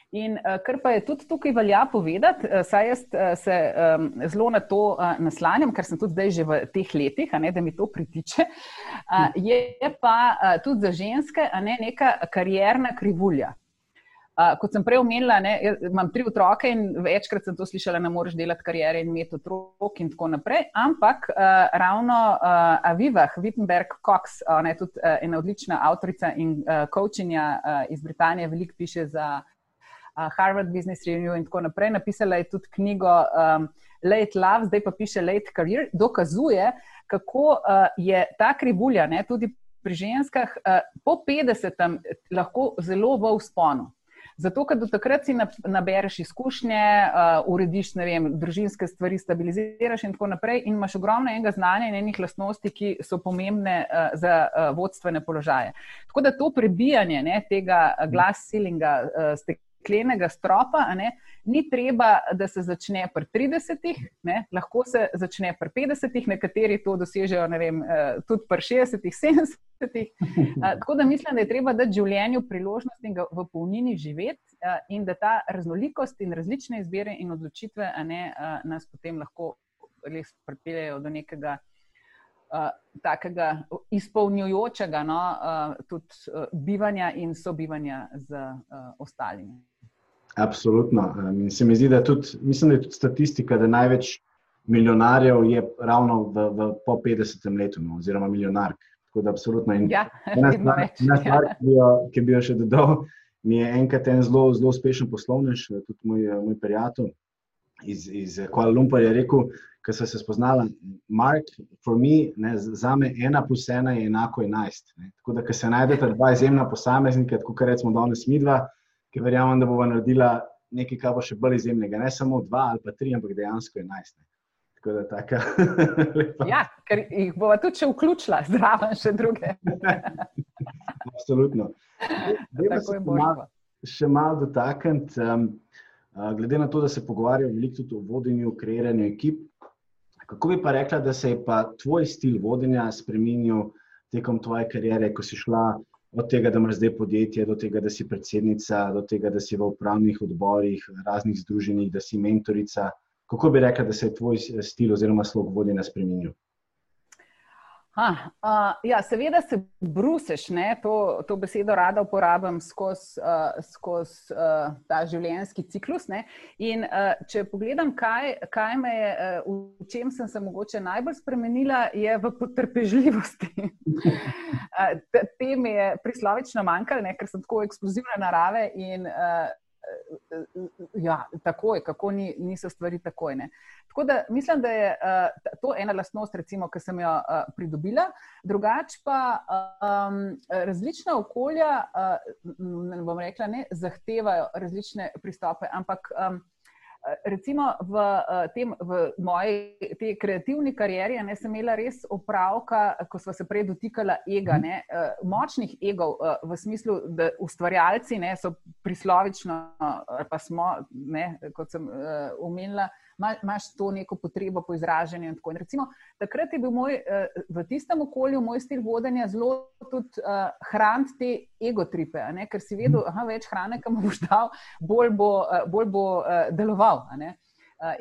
In uh, kar pa je tudi tukaj velja povedati, saj jaz se um, zelo na to uh, naslanjam, ker sem tudi zdaj že v teh letih, ne, da mi to pritiče, uh, je pa uh, tudi za ženske ne, neka karjerna krivulja kot sem prej omenila, ne, imam tri otroke in večkrat sem to slišala, ne moreš delati karijere in imeti otrok in tako naprej. Ampak uh, ravno uh, Aviva Wittenberg Cox, ona je tudi uh, ena odlična avtorica in uh, coachinja uh, iz Britanije, veliko piše za uh, Harvard Business Review in tako naprej. Napisala je tudi knjigo um, Late Love, zdaj pa piše Late Career, dokazuje, kako uh, je ta krivulja, ne, tudi pri ženskah, uh, po 50-em lahko zelo v usponu. Zato, ker do takrat si nabereš izkušnje, uh, urediš vem, družinske stvari, stabiliziraš in tako naprej, in imaš ogromno enega znanja in enih lastnosti, ki so pomembne uh, za uh, vodstvene položaje. Tako da to prebijanje ne, tega glas ceilinga, uh, steklenega stropa, ne, ni treba, da se začne pri 30, ne? lahko se začne pri 50, nekateri to dosežejo vem, eh, tudi pri 60, 70. [LAUGHS] Eh, tako da mislim, da je treba dati življenju priložnost in ga v polnini živeti, eh, in da ta raznolikost in različne izbire in odločitve ne, nas potem lahko res pripeljejo do nekega. Uh, takega izpolnjujočega, no, uh, tudi uh, bivanja in sobivanja z uh, ostalimi. Absolutno. In se mi zdi, da tudi, mislim, da je tudi statistika, da največ milijonarjev je ravno v, v po 50 letu, no, oziroma milijonark. Tako da, absolutno. In ja, [LAUGHS] ena stvar, ena stvar ja. ki, bi jo, ki bi jo še dodal, mi je enkrat en zelo, zelo uspešen poslovnež, tudi moj, moj prijatelj iz, iz Kuala Lumpurja, rekel, ker so se spoznala, Mark, for me, ne, za me ena plus ena je enako enajst. Tako da, ker se najdete dva izjemna posameznika, kot rečemo, danes mi dva ki verjamem, da bo naredila nekaj, kar bo še bolj izjemnega. Ne samo dva ali pa tri, ampak dejansko enajst. Tako da taka. [LAUGHS] ja, ker jih bomo tudi vključila, zraven še druge. [LAUGHS] Absolutno. Tako je. Še malo dotakniti, um, glede na to, da se pogovarjajo veliko tudi o vodenju, kreiranju ekip. Kako bi pa rekla, da se je pa tvoj stil vodenja spremenil tekom tvoje kariere, ko si šla od tega, da imaš zdaj podjetje, do tega, da si predsednica, do tega, da si v upravnih odborih, raznih združenjih, da si mentorica. Kako bi rekla, da se je tvoj stil oziroma slog vodenja spremenil? Ha, uh, ja, seveda se bruseš, to, to besedo rada uporabljam skozi uh, skoz, uh, ta življenjski ciklus. Ne? In uh, če pogledam, kaj, kaj me je, uh, v čem sem se mogoče najbolj spremenila, je v potrpežljivosti. [LAUGHS] uh, te mi je prislovično manjkalo, ker sem tako eksplozivna narave in uh, ja, takoj, kako ni, niso stvari takoj. Ne. Tako da mislim, da je uh, to ena lastnost, recimo, ki sem jo uh, pridobila. Drugač pa um, različna okolja, uh, ne bom rekla, ne, zahtevajo različne pristope, ampak um, recimo v, eh, tem, v moji te kreativni karieri ne, sem imela res opravka, ko smo se prej dotikala ega, ne, eh, močnih egov eh, v smislu, da ustvarjalci ne, so prislovično, pa smo, ne, kot sem omenila. Uh, imaš to neko potrebo po izražanju. In in recimo, takrat je bil moj, eh, v tistem okolju moj stil vodenja zelo tudi uh, hraniti te egotripe, ker si vedel, da več hrane, ki mu boš dal, bolj bo, uh, bolj bo uh, deloval.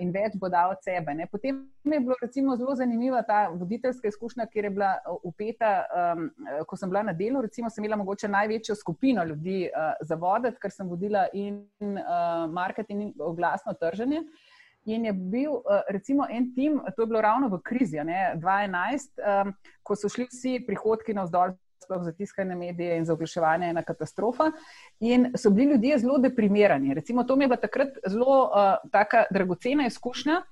In več bo dal od sebe. Ne. Potem je bila zelo zanimiva ta voditeljska izkušnja, kjer je bila upeta, um, ko sem bila na delu. Recimo, sem imela mogoče največjo skupino ljudi uh, za voditi, ker sem vodila in uh, marketing, in oglasno trženje. Uh, In je bil, eh, recimo, en tim, to je bilo ravno v krizi, ne, 2011, um, ko so šli vsi prihodki na vzdolj, sploh za tiskanje medije in za oglaševanje, ena katastrofa. In so bili ljudje zelo deprimirani. Recimo, to mi je bila takrat zelo uh, dragocena izkušnja.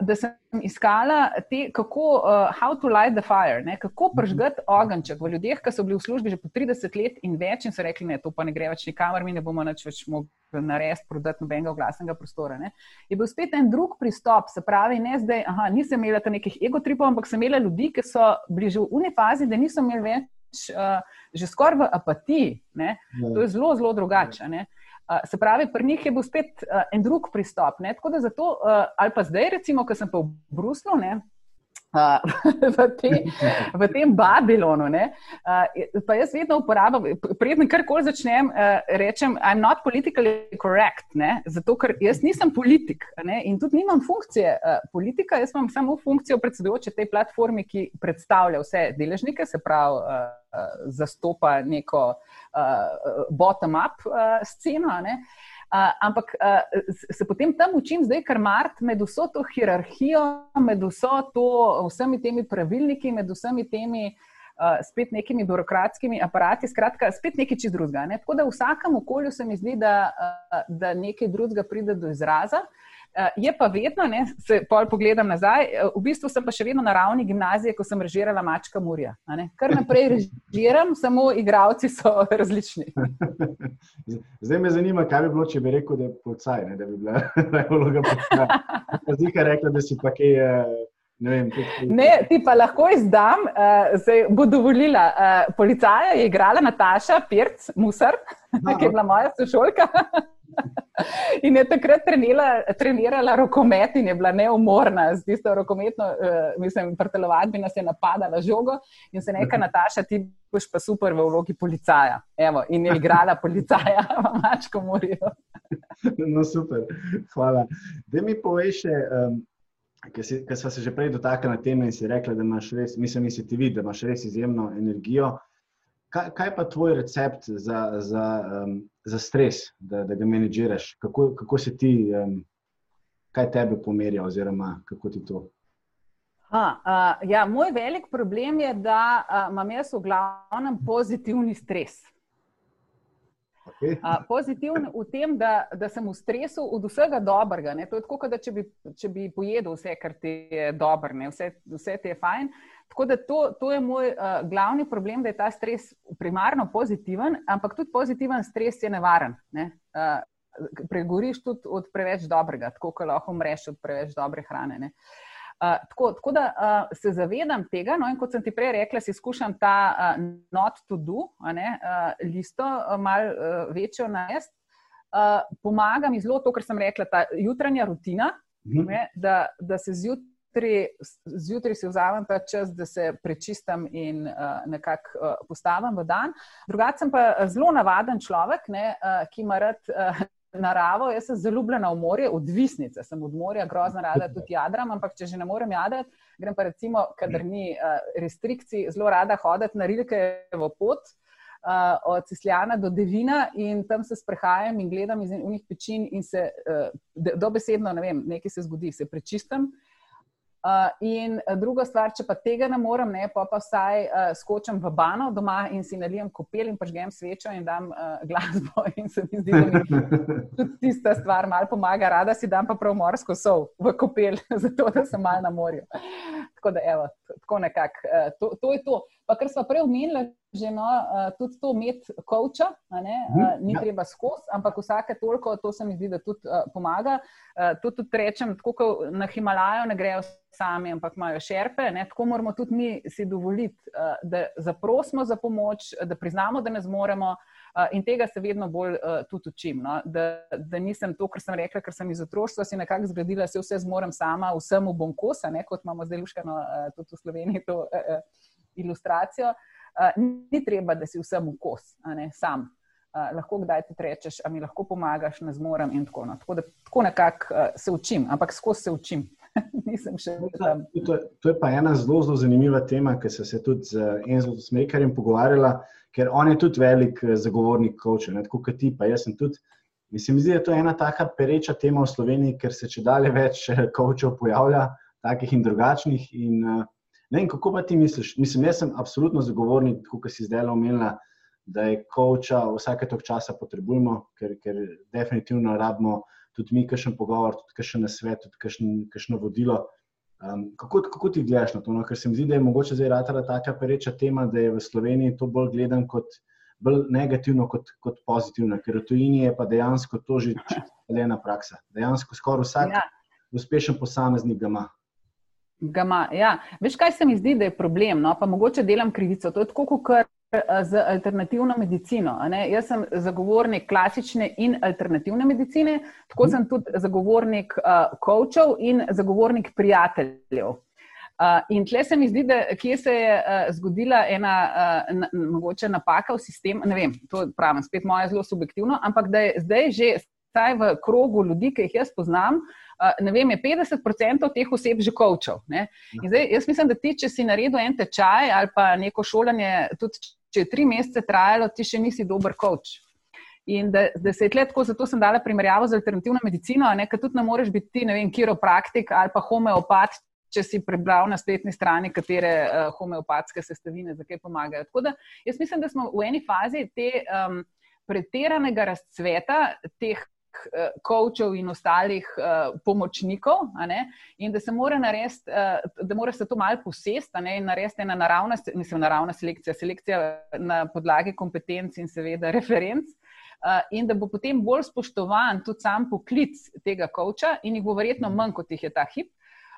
Da sem iskala, te, kako, uh, how to light the fire, ne? kako mhm. pržgati ogenček v ljudeh, ki so bili v službi že po 30 let in več, in so rekli, da to pa ne gre več nikamor, mi ne bomo več mogli narediti, prodati nobenega oglasnega prostora. Ne? Je bil spet en drug pristop, se pravi, ne zdaj, aha, nisem imela nekih egotripov, ampak sem imela ljudi, ki so bili že v uni fazi, da niso imeli več, uh, že skoraj v apatiji. Ne? Ja. To je zelo, zelo drugače. Ne? Se pravi, pri njih je bil spet uh, en drug pristop. Ne? Tako da zato, uh, ali pa zdaj, recimo, ko sem pa v Bruslu, ne, uh, [LAUGHS] v, te, v tem Babilonu, ne, uh, pa jaz vedno uporabljam, predtem karkoli začnem, uh, rečem, I'm not politically correct, ne? zato ker jaz nisem politik ne? in tudi nimam funkcije uh, politika, jaz imam samo funkcijo predsedujoče tej platformi, ki predstavlja vse deležnike, se pravi, uh, uh, zastopa neko uh, bottom-up uh, sceno. Uh, ampak uh, se potem tam učim, zdaj, ker mart med vso to hierarhijo, med vso to, vsemi temi pravilniki, med vsemi temi uh, spet nekimi birokratskimi aparati, skratka, spet nekaj čist drugega. Ne? Tako da v vsakem okolju se mi zdi, da, uh, da nekaj drugega pride do izraza. Uh, je pa vedno, ne, se pol pogledam nazaj, eh, v bistvu sem pa še vedno na ravni gimnazije, ko sem režirala Mačka Murja. Kar naprej režiram, samo igravci so [LAUGHS] različni. [LAUGHS] Zdaj me zanima, kaj bi bilo, če bi rekel, da je policaj, ne, da bi bila [LAUGHS] vloga. Zdaj, kaj rekla, da si pa kaj. Eh, ne, vem, ne, ti pa lahko izdam, uh, se bo dovolila. Uh, policaja je igrala Nataša Pirc, Musar, ki je bila moja sošolka. [LAUGHS] In je takrat trenila, trenirala rokomet in je bila neumorna z tisto rokometno, uh, mislim, prtelovati, nas je napadala žogo in se neka Nataša, ti boš pa super v vlogi policaja. Evo, in je igrala policaja, mačko morijo. [LAUGHS] No, super, hvala. Da mi poveš, um, ker smo se že prej dotaknili teme in si rekla, da imaš res, mislim, da si ti vidi, da imaš res izjemno energijo. Kaj, kaj pa tvoj recept za, za, um, za stres, da, da ga menedžiraš? Kako, kako se ti, um, kaj tebe pomerja, oziroma kako ti to? Ha, uh, ja, moj velik problem je, da uh, imam jaz v glavnem pozitivni stres. Okay. Uh, pozitiven v tem, da, da sem v stresu od vsega dobrega. Ne? To je tako, da če bi, če bi pojedel vse, kar ti je dobro, vse, vse ti je fajn. Tako da to, to je moj uh, glavni problem, da je ta stres primarno pozitiven, ampak tudi pozitiven stres je nevaren. Ne? Uh, pregoriš tudi od preveč dobrega, tako kot lahko umreš od preveč dobre hrane. Ne? Uh, tako, tako da uh, se zavedam tega, no, in kot sem ti prej rekla, si skušam ta uh, not to do, ne, uh, listo uh, malo uh, večjo naest. Uh, pomaga mi zelo to, kar sem rekla, ta jutranja rutina, mhm. ne, da, da se zjutraj zjutraj si vzamem ta čas, da se prečistam in uh, nekako uh, postavim v dan. Drugače sem pa zelo navaden človek, ne, uh, ki ima rad. Uh, Naravo, jaz sem zaljubljena v morje, odvisnica sem od morja, grozno rada [LAUGHS] tudi jadram, ampak če že ne morem jadrati, grem pa recimo, kadar ni uh, restrikcij, zelo rada hoditi na rilke v pot, uh, od Cisljana do Devina in tam se sprehajam in gledam iz unih pečin in se uh, dobesedno, ne vem, nekaj se zgodi, se prečistam. Uh, in druga stvar, če pa tega ne morem, ne, pa, pa vsaj uh, skočim v bano doma in si nalijem kopel in pažgem svečo in dam uh, glasbo. [LAUGHS] In se mi zdi, da mi tudi tista stvar malo pomaga. Rada si dam pa prav morsko sol v kopel, [LAUGHS] zato da sem mal na morju. Tako da, evo, tako nekako, uh, to, to je to. Pa kar smo prej omenili, že no, uh, tudi to imeti koča, uh, ni ja. treba skozi, ampak vsake toliko, to se mi zdi, da tudi uh, pomaga. Uh, to tudi rečem, tako kot na Himalaju ne grejo sami, ampak imajo šerpe, ne? tako moramo tudi mi si dovoliti, uh, da zaprosimo za pomoč, da priznamo, da ne zmoremo. Uh, in tega se vedno bolj uh, tudi učim. No? Da, da nisem to, kar sem rekla, ker sem iz otroštva si nekako zgradila, se vse zmorem sama, vsemu bom kosa, ne? kot imamo zdaj luškano uh, tudi v Sloveniji to ilustracijo. Ni treba, da si vsem v kos, ne, sam. Uh, lahko kdaj ti rečeš, a mi lahko pomagaš, ne zmorem. Tako, no. tako, da, tako nekako uh, se učim, ampak skozi se učim. [LAUGHS] Nisem še tam. To, je pa ena zelo, zelo zanimiva tema, ki sem se tudi z Enzo Smekarjem pogovarjala, ker on je tudi velik zagovornik koča, tako kot ti, pa jaz sem tudi. Mislim, zdi, da je to ena taka pereča tema v Sloveniji, ker se če dalje več kočev pojavlja, takih in drugačnih. In, uh, Ne, kako pa ti misliš? Mislim, jaz sem absolutno zagovornik, kot si zdaj omenila, da je koča vsake tok časa potrebujemo, ker, ker definitivno rabimo tudi mi, kakšen pogovor, tudi kakšen svet, tudi kakšno vodilo. Um, kako, kako ti gledaš na to? No? Ker se mi zdi, da je mogoče zdaj ratala taka pereča tema, da je v Sloveniji to bolj gledan kot bolj negativno kot, kot pozitivno, ker v tujini je pa dejansko to že ena praksa. Dejansko skoraj vsak ja. uspešen posameznik ga ima. Gama, ja. Veš, kaj se mi zdi, da je problem? No? Pa mogoče delam krivico. To je tako, kot eh, z alternativno medicino. Jaz sem zagovornik klasične in alternativne medicine, tako sem tudi zagovornik kočev uh, in zagovornik prijateljev. Uh, in tle se mi zdi, da kje se je uh, zgodila ena uh, na, mogoče napaka v sistemu. Ne vem, to pravim, spet moje zelo subjektivno, ampak da je zdaj že vsaj v krogu ljudi, ki jih jaz poznam, ne vem, je 50% teh oseb že kočev. Jaz mislim, da ti, če si naredil en tečaj ali pa neko šolanje, tudi če je tri mesece trajalo, ti še nisi dober koč. In da, da se je tle tako, zato sem dala primerjavo z alternativno medicino, ker tudi ne moreš biti ti, ne vem, kiropraktik ali pa homeopat, če si prebral na spletni strani, katere uh, homeopatske sestavine za kaj pomagajo. Tako da jaz mislim, da smo v eni fazi te um, pretiranega razcveta teh kočev in ostalih uh, pomočnikov, in da se mora narediti, uh, da mora se to malo posest in narediti ena naravna, mislim, naravna selekcija, selekcija na podlagi kompetenc in seveda referenc. Uh, in da bo potem bolj spoštovan tudi sam poklic tega koča, in jih bo verjetno manj, kot jih je ta hip.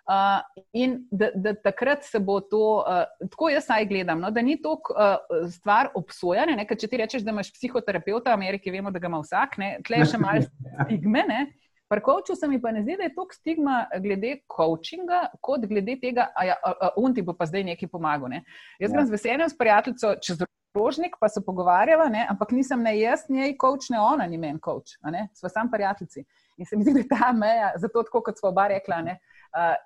Uh, in da, da takrat se bo to, uh, tako jaz saj gledam, no, da ni to uh, stvar obsojanja. Ne, če ti rečeš, da imaš psihoterapeuta v Ameriki, vemo, da ga ima vsak, tle še malo [LAUGHS] stigme. Ne. Pri coachu se mi pa ne zdi, da je to stigma glede coachinga, kot glede tega, da ja, on ti bo pa zdaj nekaj pomagal. Ne. Jaz ja. grem z veseljem s prijateljico čez rožnik, pa se pogovarjava, ne, ampak nisem ne jaz, ne coach, ne ona, ni meni coach, sva sam prijateljici. In se mi zdi, da je ta meja, zato tako kot smo oba rekla. Ne, Uh,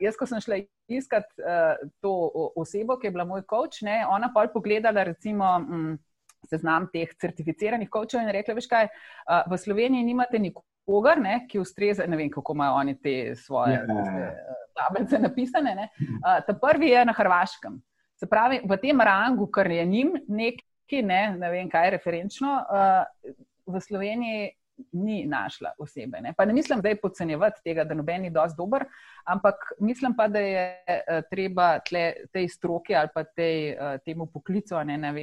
jaz, ko sem šla iskat uh, to osebo, ki je bila moj coach, ne, ona pa je pogledala, recimo, um, seznam teh certificiranih coachov in rekla: Veš kaj, uh, v Sloveniji nimate nikogar, ne, ki ustreza, ne vem, kako imajo oni te svoje ja, ja, ja. tablice napisane. Uh, ta prvi je na Hrvaškem. Se pravi, v tem rangu, kar je njim, nekaj, ne, ne vem, kaj je referenčno, uh, v Sloveniji ni našla osebe. Ne. Pa ne mislim, da je podcenjevati tega, da noben ni dosti dober, ampak mislim pa, da je uh, treba tle, tej stroki ali pa tej, uh, temu poklicu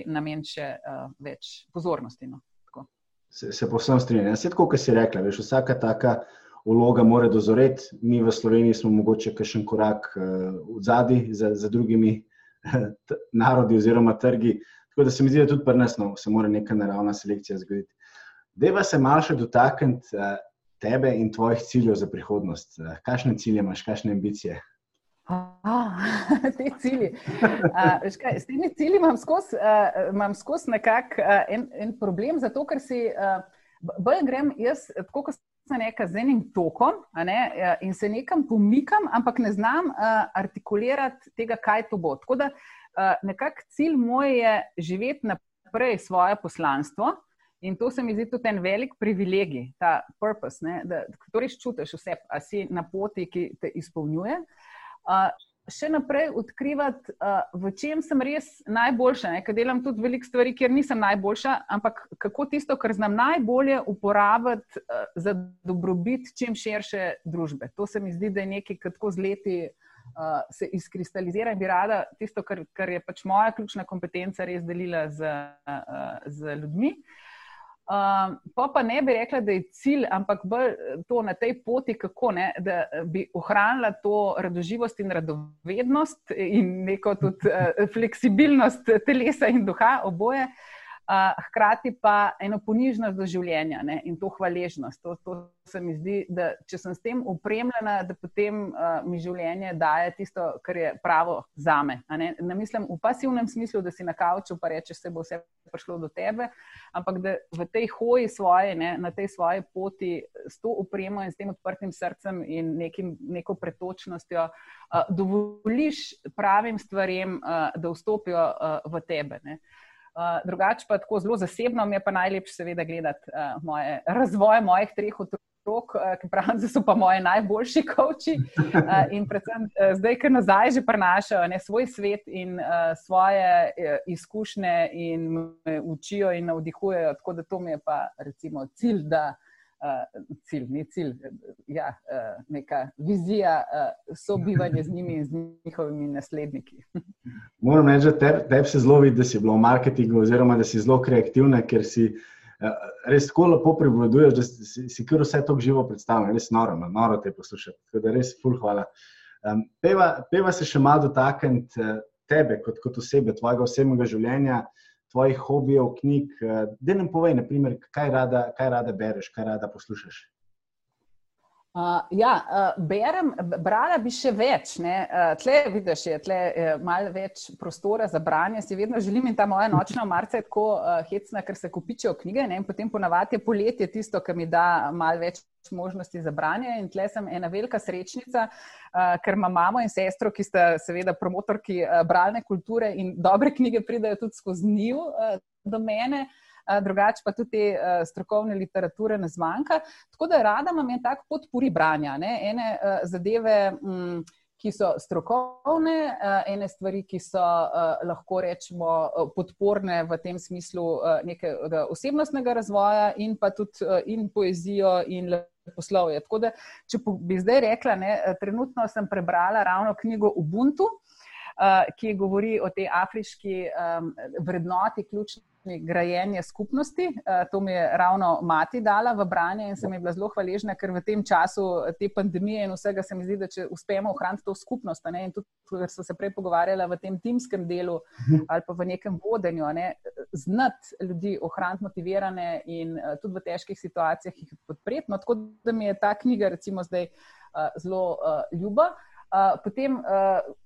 nameniti še uh, več pozornosti. No. Se, se posebno strinjam. Vse tako, kot si rekla, veš, vsaka taka vloga mora dozoreti. Mi v Sloveniji smo mogoče še en korak v zadnji za, za drugimi [LAUGHS] narodi oziroma trgi. Tako da se mi zdi, da tudi pri nas no, se mora neka naravna selekcija zgoditi. Deva se malo še dotakniti tebe in tvojih ciljev za prihodnost. Kakšne cilje imaš, kakšne ambicije? Ah, [LAUGHS] te cilji. Uh, kaj, s temi cilji imam skozi uh, skos nekako uh, en, en problem, zato ker si uh, bolj grem jaz, tako kot sem rekel, z enim tokom ne, in se nekam pomikam, ampak ne znam uh, artikulirati tega, kaj to bo. Tako da uh, nekako cilj moj je živeti naprej svoje poslanstvo. In to se mi zdi tudi en velik privilegij, ta purpose, ne, da res čutiš vse, a si na poti, ki te izpolnjuje. Uh, še naprej odkrivati, uh, v čem sem res najboljša. Ker delam tudi veliko stvari, kjer nisem najboljša, ampak kako tisto, kar znam najbolje uporabiti uh, za dobrobit čim širše družbe. To se mi zdi, da je nekaj, kar tako z leti uh, se izkristalizira in bi rada tisto, kar, kar je pač moja ključna kompetenca, res delila z, uh, z ljudmi. Uh, Um, pa pa ne bi rekla, da je cilj, ampak bolj to na tej poti, kako ne, da bi ohranila to radoživost in radovednost in neko tudi uh, fleksibilnost telesa in duha, oboje. Uh, hkrati pa eno ponižnost do življenja ne, in to hvaležnost. To, to se mi zdi, da če sem s tem upremljena, da potem uh, mi življenje daje tisto, kar je pravo za me. Ne. ne mislim v pasivnem smislu, da si na kavču pa rečeš, da bo vse prišlo do tebe, ampak da v tej hoji svoje, ne, na tej svoji poti s to upremo in s tem odprtim srcem in nekim, neko pretočnostjo. Uh, dovoliš pravim stvarem, uh, da vstopijo uh, v tebe. Ne. Uh, drugače pa tako zelo zasebno, mi je pa najlepše seveda gledati uh, moje, razvoj mojih treh otrok, uh, ki pravim, da so pa moje najboljši koči. Uh, in predvsem uh, zdaj, ker nazaj že prenašajo ne, svoj svet in uh, svoje uh, izkušnje in me učijo in navdihujejo. Tako da to mi je pa recimo cilj, cilj, ni cilj, ja, uh, neka vizija uh, sobivanja z njimi in z njihovimi nasledniki. [LAUGHS] Moram reči, da tebi teb se zelo vidi, da si bila v marketingu, oziroma da si zelo kreativna, ker si uh, res tako lepo privladuješ, da si, si kar vse to živo predstavljaš. Res noro, no, noro te poslušati. Tako da res, ful, hvala. Um, peva, peva se še malo dotakniti uh, tebe kot, kot osebe, tvojega osebnega življenja. Uh, tvojih hobijev, knjig. Eh, da nam povej, naprimer, kaj, rada, kaj rada bereš, kaj rada poslušaš. Uh, ja, uh, berem, brala bi še več. Uh, tle, vidiš, je tle uh, malo več prostora za branje. Si vedno želim in ta moja nočna marca je tako uh, hecna, ker se kupičijo knjige ne? in potem ponavadi je poletje tisto, kar mi da malo več možnosti za branje. In tle sem ena velika srečnica, uh, ker imam mamo in sestro, ki sta seveda promotorki uh, bralne kulture in dobre knjige pridajo tudi skozi njih uh, do mene. Uh, drugače pa tudi te strokovne literature ne zmanjka. Tako da rada imam en tak podpori branja, ne? ene zadeve. Mm, Ki so strokovne, ene stvari, ki so lahko rečemo podporne v tem smislu nekega osebnostnega razvoja, in pa tudi in poezijo in poslovje. Tako da, če bi zdaj rekla, ne, trenutno sem prebrala ravno knjigo Ubuntu, ki govori o tej afriški vrednoti, ključni grajenje skupnosti. Eh, to mi je ravno mati dala v branje in sem ji bila zelo hvaležna, ker v tem času te pandemije in vsega se mi zdi, da če uspemo ohraniti to skupnost, ne, in tudi, ker so se prej pogovarjala v tem timskem delu ali pa v nekem vodenju, ne, znati ljudi, ohraniti motivirane in uh, tudi v težkih situacijah jih podpreti. No, tako da mi je ta knjiga recimo zdaj uh, zelo ljuba. Uh, potem uh,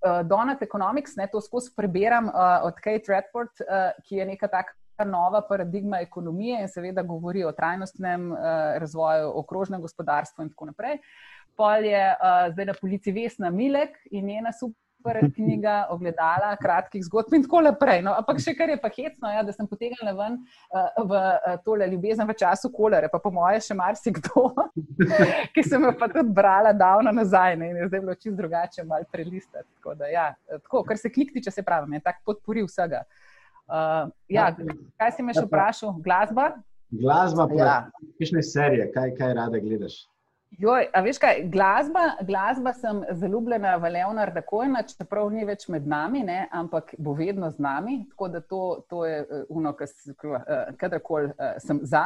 uh, Donut Economics, ne, to skozi preberam uh, od Kate Redford, uh, ki je neka taka nova paradigma ekonomije in seveda govori o trajnostnem uh, razvoju, okrožnem gospodarstvu in tako naprej. Pol je uh, zdaj na polici Vesna Milek in njena super [LAUGHS] knjiga ogledala kratkih zgodb in tako naprej. No, ampak še kar je pa hecno, ja, da sem potegnila ven uh, v uh, tole ljubezen v času kolere, pa po moje še marsikdo, [LAUGHS] ki sem jo pa tudi brala davno nazaj ne, in je zdaj bilo čist drugače mal prelistati. Tako da, ja, tako, kar se klik tiče, se pravi, je tak podporil vsega. Uh, Uh, ja, kaj si me še vprašal? Glasba? Glasba, pa ja. kakšne serije, kaj, kaj rade gledaš? Joj, a veš kaj, glasba, glasba sem zaljubljena v Leonarda Kojna, čeprav ni več med nami, ne, ampak bo vedno z nami, tako da to, to je uno, uh, kadarkoli uh, sem za.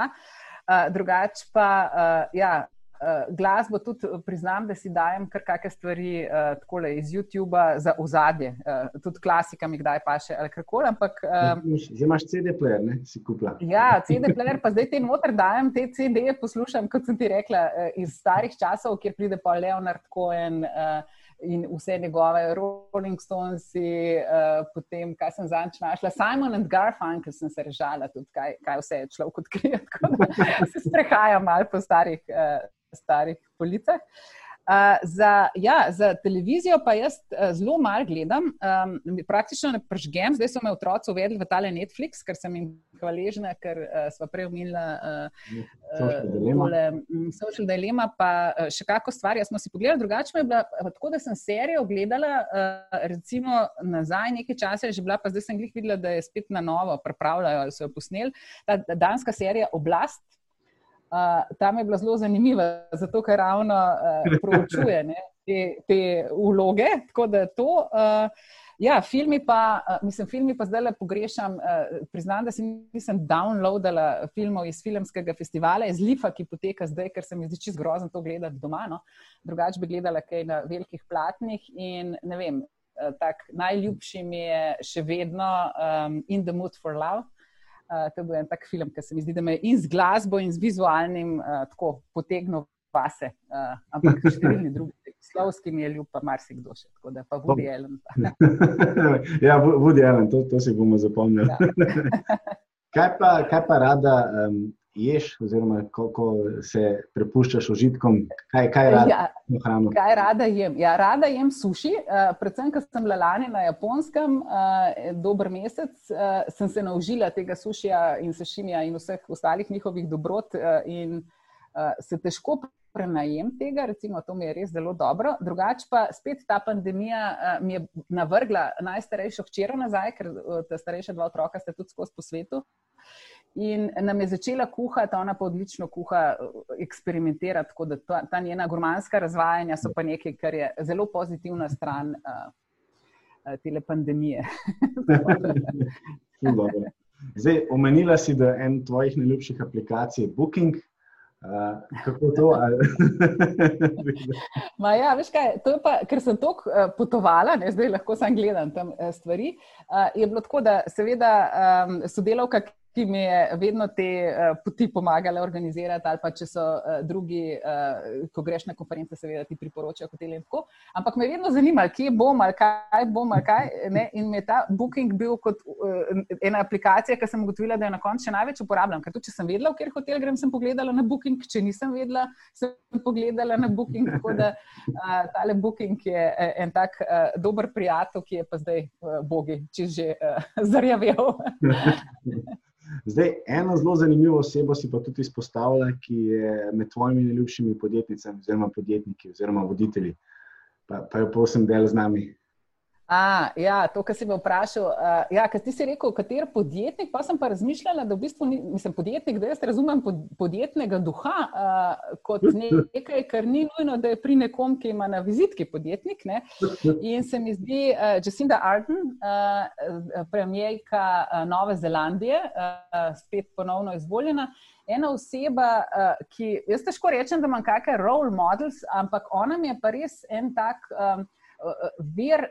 Uh, drugač pa, uh, ja, uh, glasbo tudi priznam, da si dajem kar kakšne stvari uh, iz YouTuba za ozadje, uh, tudi klasika mi kdaj pa še ali kako. Ampak. Uh, Zdaj imaš CD-player, ne si kupila. Ja, CD-player, pa zdaj te noter dajem, te CD-je poslušam, kot sem ti rekla, uh, iz starih časov, kjer pride pa Leonard Cohen. Uh, in vse njegove Rolling Stones, uh, potem, kaj sem zadnjič našla, Simon and Garfunkel, sem se režala tudi, kaj, kaj vse je človek odkril, tako da se sprehajam malo po starih, uh, starih policah. Uh, za, ja, za televizijo pa jaz uh, zelo malo gledam, um, praktično ne pržgem, zdaj so me otroci uvedli v tale Netflix, ker sem jim hvaležna, ker uh, smo prej omenili uh, social dilema, pa uh, še kako stvar. Jaz smo si pogledali drugače, je bila tako, da sem serijo gledala, uh, recimo nazaj nekaj časa je že bila, pa zdaj sem jih videla, da je spet na novo, pripravljajo, so jo posneli, ta danska serija Oblast. Uh, tam je bila zelo zanimiva, zato ker ravno uh, proučuje ne, te, te vloge. Tako da to. Uh, ja, filmi pa, uh, mislim, filmi pa zdaj le pogrešam. Uh, priznam, da si nisem downloadala filmov iz filmskega festivala, iz Lifa, ki poteka zdaj, ker se mi zdi čisto grozno to gledati doma. No. Drugače bi gledala kaj na velikih platnih in ne vem. Tak, najljubši mi je še vedno um, In the Mood for Love. Uh, to je bil en tak film, ki se mi zdi, da me in z glasbo, in z vizualnim uh, tako potegnil vase. Uh, ampak številni drugi, slovski mi je ljub, pa marsikdo še. Tako da pa Woody Allen. [LAUGHS] ja, Woody Allen, to, to si bomo zapomnili. Ja. [LAUGHS] kaj, pa, kaj pa rada um, ješ, oziroma kako se prepuščaš užitkom, kaj, kaj rada ja, hrano? Kaj rada jem? Ja, rada jem suši, uh, predvsem, ker sem bila lani na japonskem, uh, dober mesec, uh, sem se naučila tega sušija in sešimija in vseh ostalih njihovih dobrot uh, in uh, se težko. Prenajem tega, recimo, to mi je res zelo dobro. Drugače pa spet ta pandemija uh, mi je navrgla najstarejšo hčero nazaj, ker uh, ta starejša dva otroka sta tudi skozi po svetu. In nam je začela kuhati, ona pa odlično kuha, eksperimentirati, tako da ta, ta njena gurmanska razvajanja so pa nekaj, kar je zelo pozitivna stran uh, te pandemije. [LAUGHS] Zdaj, omenila si, da je en tvojih najljubših aplikacij Booking. Uh, kako to? [LAUGHS] ja, veš kaj, to pa, ker sem toliko uh, potovala, ne, zdaj lahko samo gledam tam uh, stvari. Uh, je bilo tako, da seveda um, sodelavka, ki mi je vedno te uh, poti pomagala organizirati, ali pa če so uh, drugi, uh, ko greš na konference, seveda ti priporočajo hotele in tako. Ampak me je vedno zanimalo, kje bom ali kaj bom ali kaj. Ne? In mi je ta Booking bil kot uh, ena aplikacija, ki sem ugotovila, da je na koncu še največ uporabljam. Ker tudi, če sem vedela, v kjer hotel grem, sem pogledala na Booking, če nisem vedela, sem pogledala na Booking. Tako da uh, tale Booking je en tak uh, dober prijatelj, ki je pa zdaj, uh, bogi, če že uh, [LAUGHS] zarjavel. [LAUGHS] Zdaj, eno zelo zanimivo osebo si pa tudi izpostavlja, ki je med tvojimi najljubšimi podjetnicami, oziroma podjetniki, oziroma voditelji. Pa, pa jo prosim, del z nami. A, ja, to, kar si me vprašal. Uh, ja, ker ti si rekel, kater podjetnik, pa sem pa razmišljala, da v bistvu nisem podjetnik, da jaz razumem pod, podjetnega duha uh, kot [LAUGHS] nekaj, kar ni nujno, da je pri nekom, ki ima na vizitki podjetnik. Ne? In se mi zdi, uh, Jacinda Ardern, uh, premijejka uh, Nove Zelandije, uh, spet ponovno izvoljena. Ena oseba, uh, ki jaz težko rečem, da imam kakšne role models, ampak ona mi je pa res en tak. Um, vir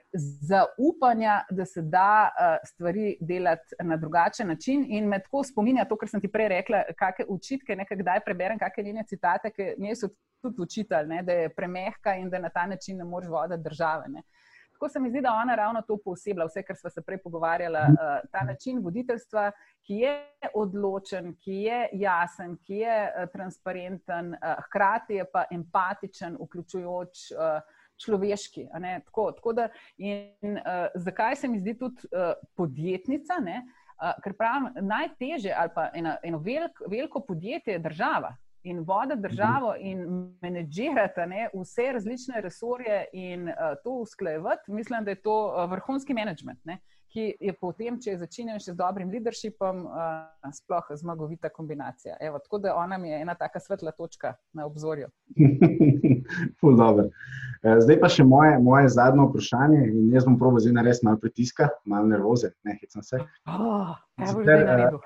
zaupanja, da se da eh, stvari delati na drugačen način. In me tako spominja to, kar sem ti prej rekla, kakšne učitke, nekaj kdaj preberem, kakšne njene citate, ki njej so tudi učitelj, da je premehka in da na ta način ne moreš voditi države. Ne. Tako se mi zdi, da ona ravno to posebla, vse, kar smo se prej pogovarjali, eh, ta način voditeljstva, ki je odločen, ki je jasen, ki je eh, transparenten, hkrati je pa empatičen, vključujoč človeški. Tako, tako da, in uh, zakaj se mi zdi tudi uh, podjetnica? Ne? Uh, ker pravim, najteže ali pa eno, eno velik, veliko podjetje je država. In voda državo in menedžirati vse različne resorje in uh, to usklajevati, mislim, da je to uh, vrhunski menedžment ki je potem, če začnejo še z dobrim leadershipom, uh, sploh zmagovita kombinacija. Evo, tako da ona mi je ena taka svetla točka na obzorju. [LAUGHS] Eh, zdaj pa še moje, moje zadnje vprašanje. Jaz bom proval zdaj narediti malo pritiska, malo nervoze, ne hecam se. Oh, uh,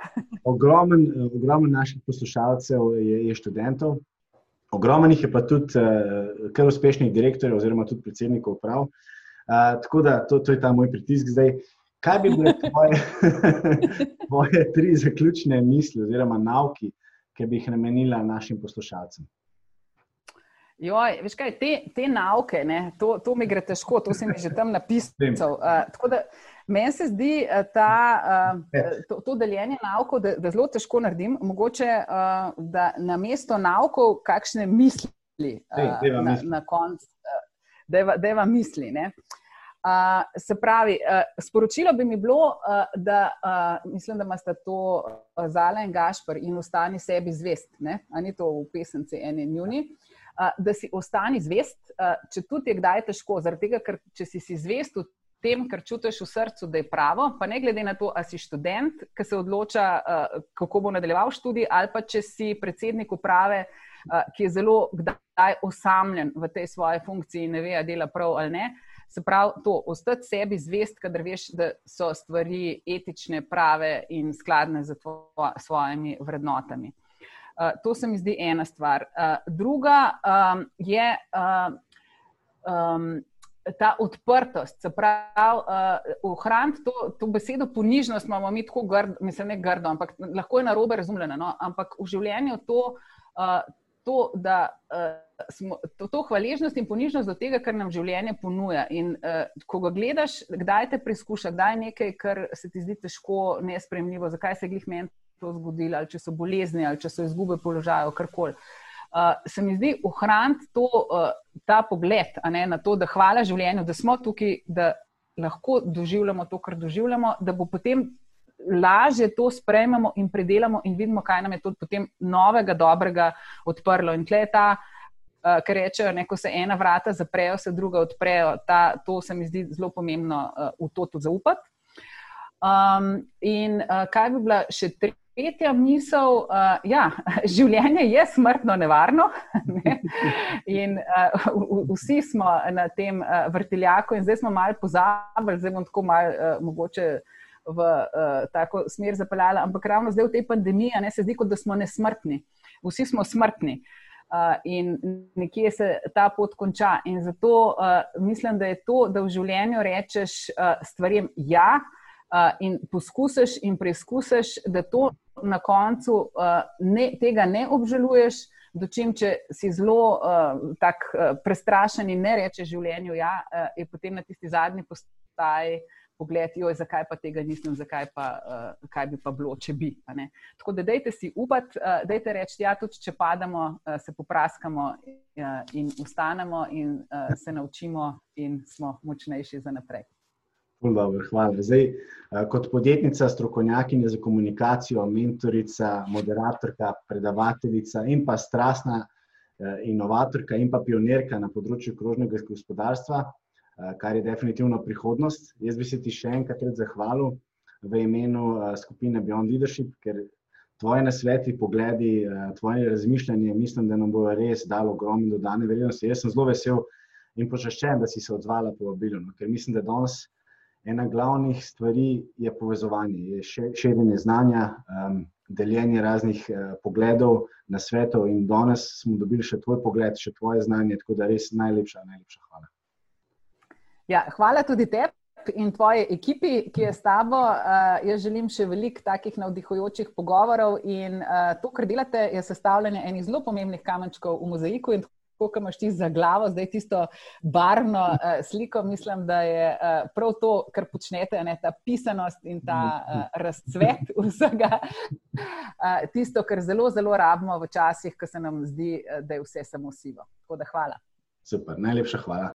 [LAUGHS] Ogromen, ogromen naših poslušalcev je, je študentov. ogromno jih je pa tudi uh, kar uspešnih direktorjev, oziroma tudi predsednikov uprav. Uh, tako da to, to je ta moj pritisk zdaj. Kaj bi bile tvoje, [LAUGHS] tvoje tri zaključne misli, oziroma nauki, ki bi jih namenila našim poslušalcem? Joj, veš kaj, te, te nauke, ne, to, to mi gre težko, to sem že tam napisal. Uh, Meni se zdi ta, uh, to, to deljenje naukov, da, da zelo težko naredim. Mogoče, uh, da na mesto naukov, kakšne misli uh, na, na koncu, uh, da je vam misli. Uh, se pravi, uh, sporočilo bi mi bilo, uh, da uh, mislim, da imate to uh, Zala in Gašpr in ostani sebi zvest, ne? a ni to v pesemci eni njuni. Uh, da si ostani zvest, če tudi je kdaj težko, zaradi tega, ker če si, si zvest v tem, kar čutiš v srcu, da je pravo, pa ne glede na to, ali si študent, ki se odloča, kako bo nadaljeval študij, ali pa če si predsednik uprave, ki je zelo kdaj osamljen v tej svoji funkciji in ne ve, ali dela prav ali ne. Se pravi, to ostati sebi zvest, kadar veš, da so stvari etične, prave in skladne z svojimi vrednotami. Uh, to se mi zdi ena stvar. Uh, druga um, je uh, um, ta odprtost, se pravi, uh, ohraniti to, to besedo ponižnost, imamo mi tako grdo, mislim, ne grdo, ampak lahko je narobe razumljeno. No? Ampak v življenju to, uh, to da. Uh, Smo, to, to hvaležnost in ponižnost do tega, kar nam življenje ponuja. In uh, ko ga gledaš, kdaj te preizkuša, kdaj je nekaj, kar se ti zdi težko, nespremljivo, zakaj se jih meni to zgodilo, ali če so bolezni, ali če so izgube položaja, karkoli. Uh, se mi zdi ohraniti uh, ta pogled ne, na to, da hvala življenju, da smo tukaj, da lahko doživljamo to, kar doživljamo, da bo potem lažje to sprejmemo in predelamo in vidimo, kaj nam je to potem novega, dobrega odprlo. In tle je ta, uh, kar rečejo, ne, ko se ena vrata zaprejo, se druga odprejo, ta, to se mi zdi zelo pomembno uh, v to tudi zaupati. Um, in uh, kaj bi bila še tretja? Tretja misel, uh, ja, [LAUGHS] življenje je smrtno nevarno. [LAUGHS] Ne? In, uh, vsi smo na tem uh, vrteljaku, in zdaj smo malo pozabili, zdaj bom tako malo uh, mogoče v uh, tako smer zapeljala. Ampak ravno zdaj v tej pandemiji ne, se zdi, kot da smo nesmrtni. Vsi smo smrtni. Uh, in nekje se ta pot konča. In zato uh, mislim, da je to, da v življenju rečeš uh, stvarem ja, uh, in poskusiš in preizkusiš, da to na koncu uh, ne, tega ne obžaluješ, dočim, če si zelo uh, tak, uh, prestrašen in ne rečeš življenju, ja, uh, je potem na tisti zadnji postaji. Pogled, joj, zakaj pa tega nisem, zakaj pa, uh, kaj bi pa bilo, če bi. Tako da, dajte si upati, uh, dajte reči, ja, tudi če padamo, uh, se popraskamo uh, in ustanemo in uh, se naučimo in smo močnejši za naprej. Dobro, hvala. Zdaj, eh, kot podjetnica, strokovnjakinja za komunikacijo, mentorica, moderatorka, predavateljica in pa strastna eh, inovatorka in pa pionirka na področju krožnega gospodarstva, eh, kar je definitivno prihodnost. Jaz bi se ti še enkrat zahvalil v imenu skupine Beyond Leadership, ker tvoje nasveti, pogledi, tvoje razmišljanje, mislim, da nam bo res dalo ogromno dodane vrednosti. Jaz sem zelo vesel in počaščen, da si se odzvala po vabilu, no, ker mislim, da danes ena glavnih stvari je povezovanje, je širjenje znanja, um, deljenje raznih uh, pogledov na svetu. In danes smo dobili še tvoj pogled, še tvoje znanje, tako da res najlepša, najlepša hvala. Ja, hvala tudi tebi. In tvoji ekipi, ki je s tabo, uh, jaz želim še veliko takih navdihujočih pogovorov. In uh, to, kar delate, je sestavljanje enih zelo pomembnih kamenčkov v mozaiku. Kako imaš ti za glavo, zdaj tisto barvno uh, sliko, mislim, da je uh, prav to, kar počnete, ne, ta pisanost in ta uh, razcvet [LAUGHS] vsega, uh, tisto, kar zelo, zelo rabimo v časih, ko se nam zdi, da je vse samo sivo. Tako da hvala. Super, najlepša hvala.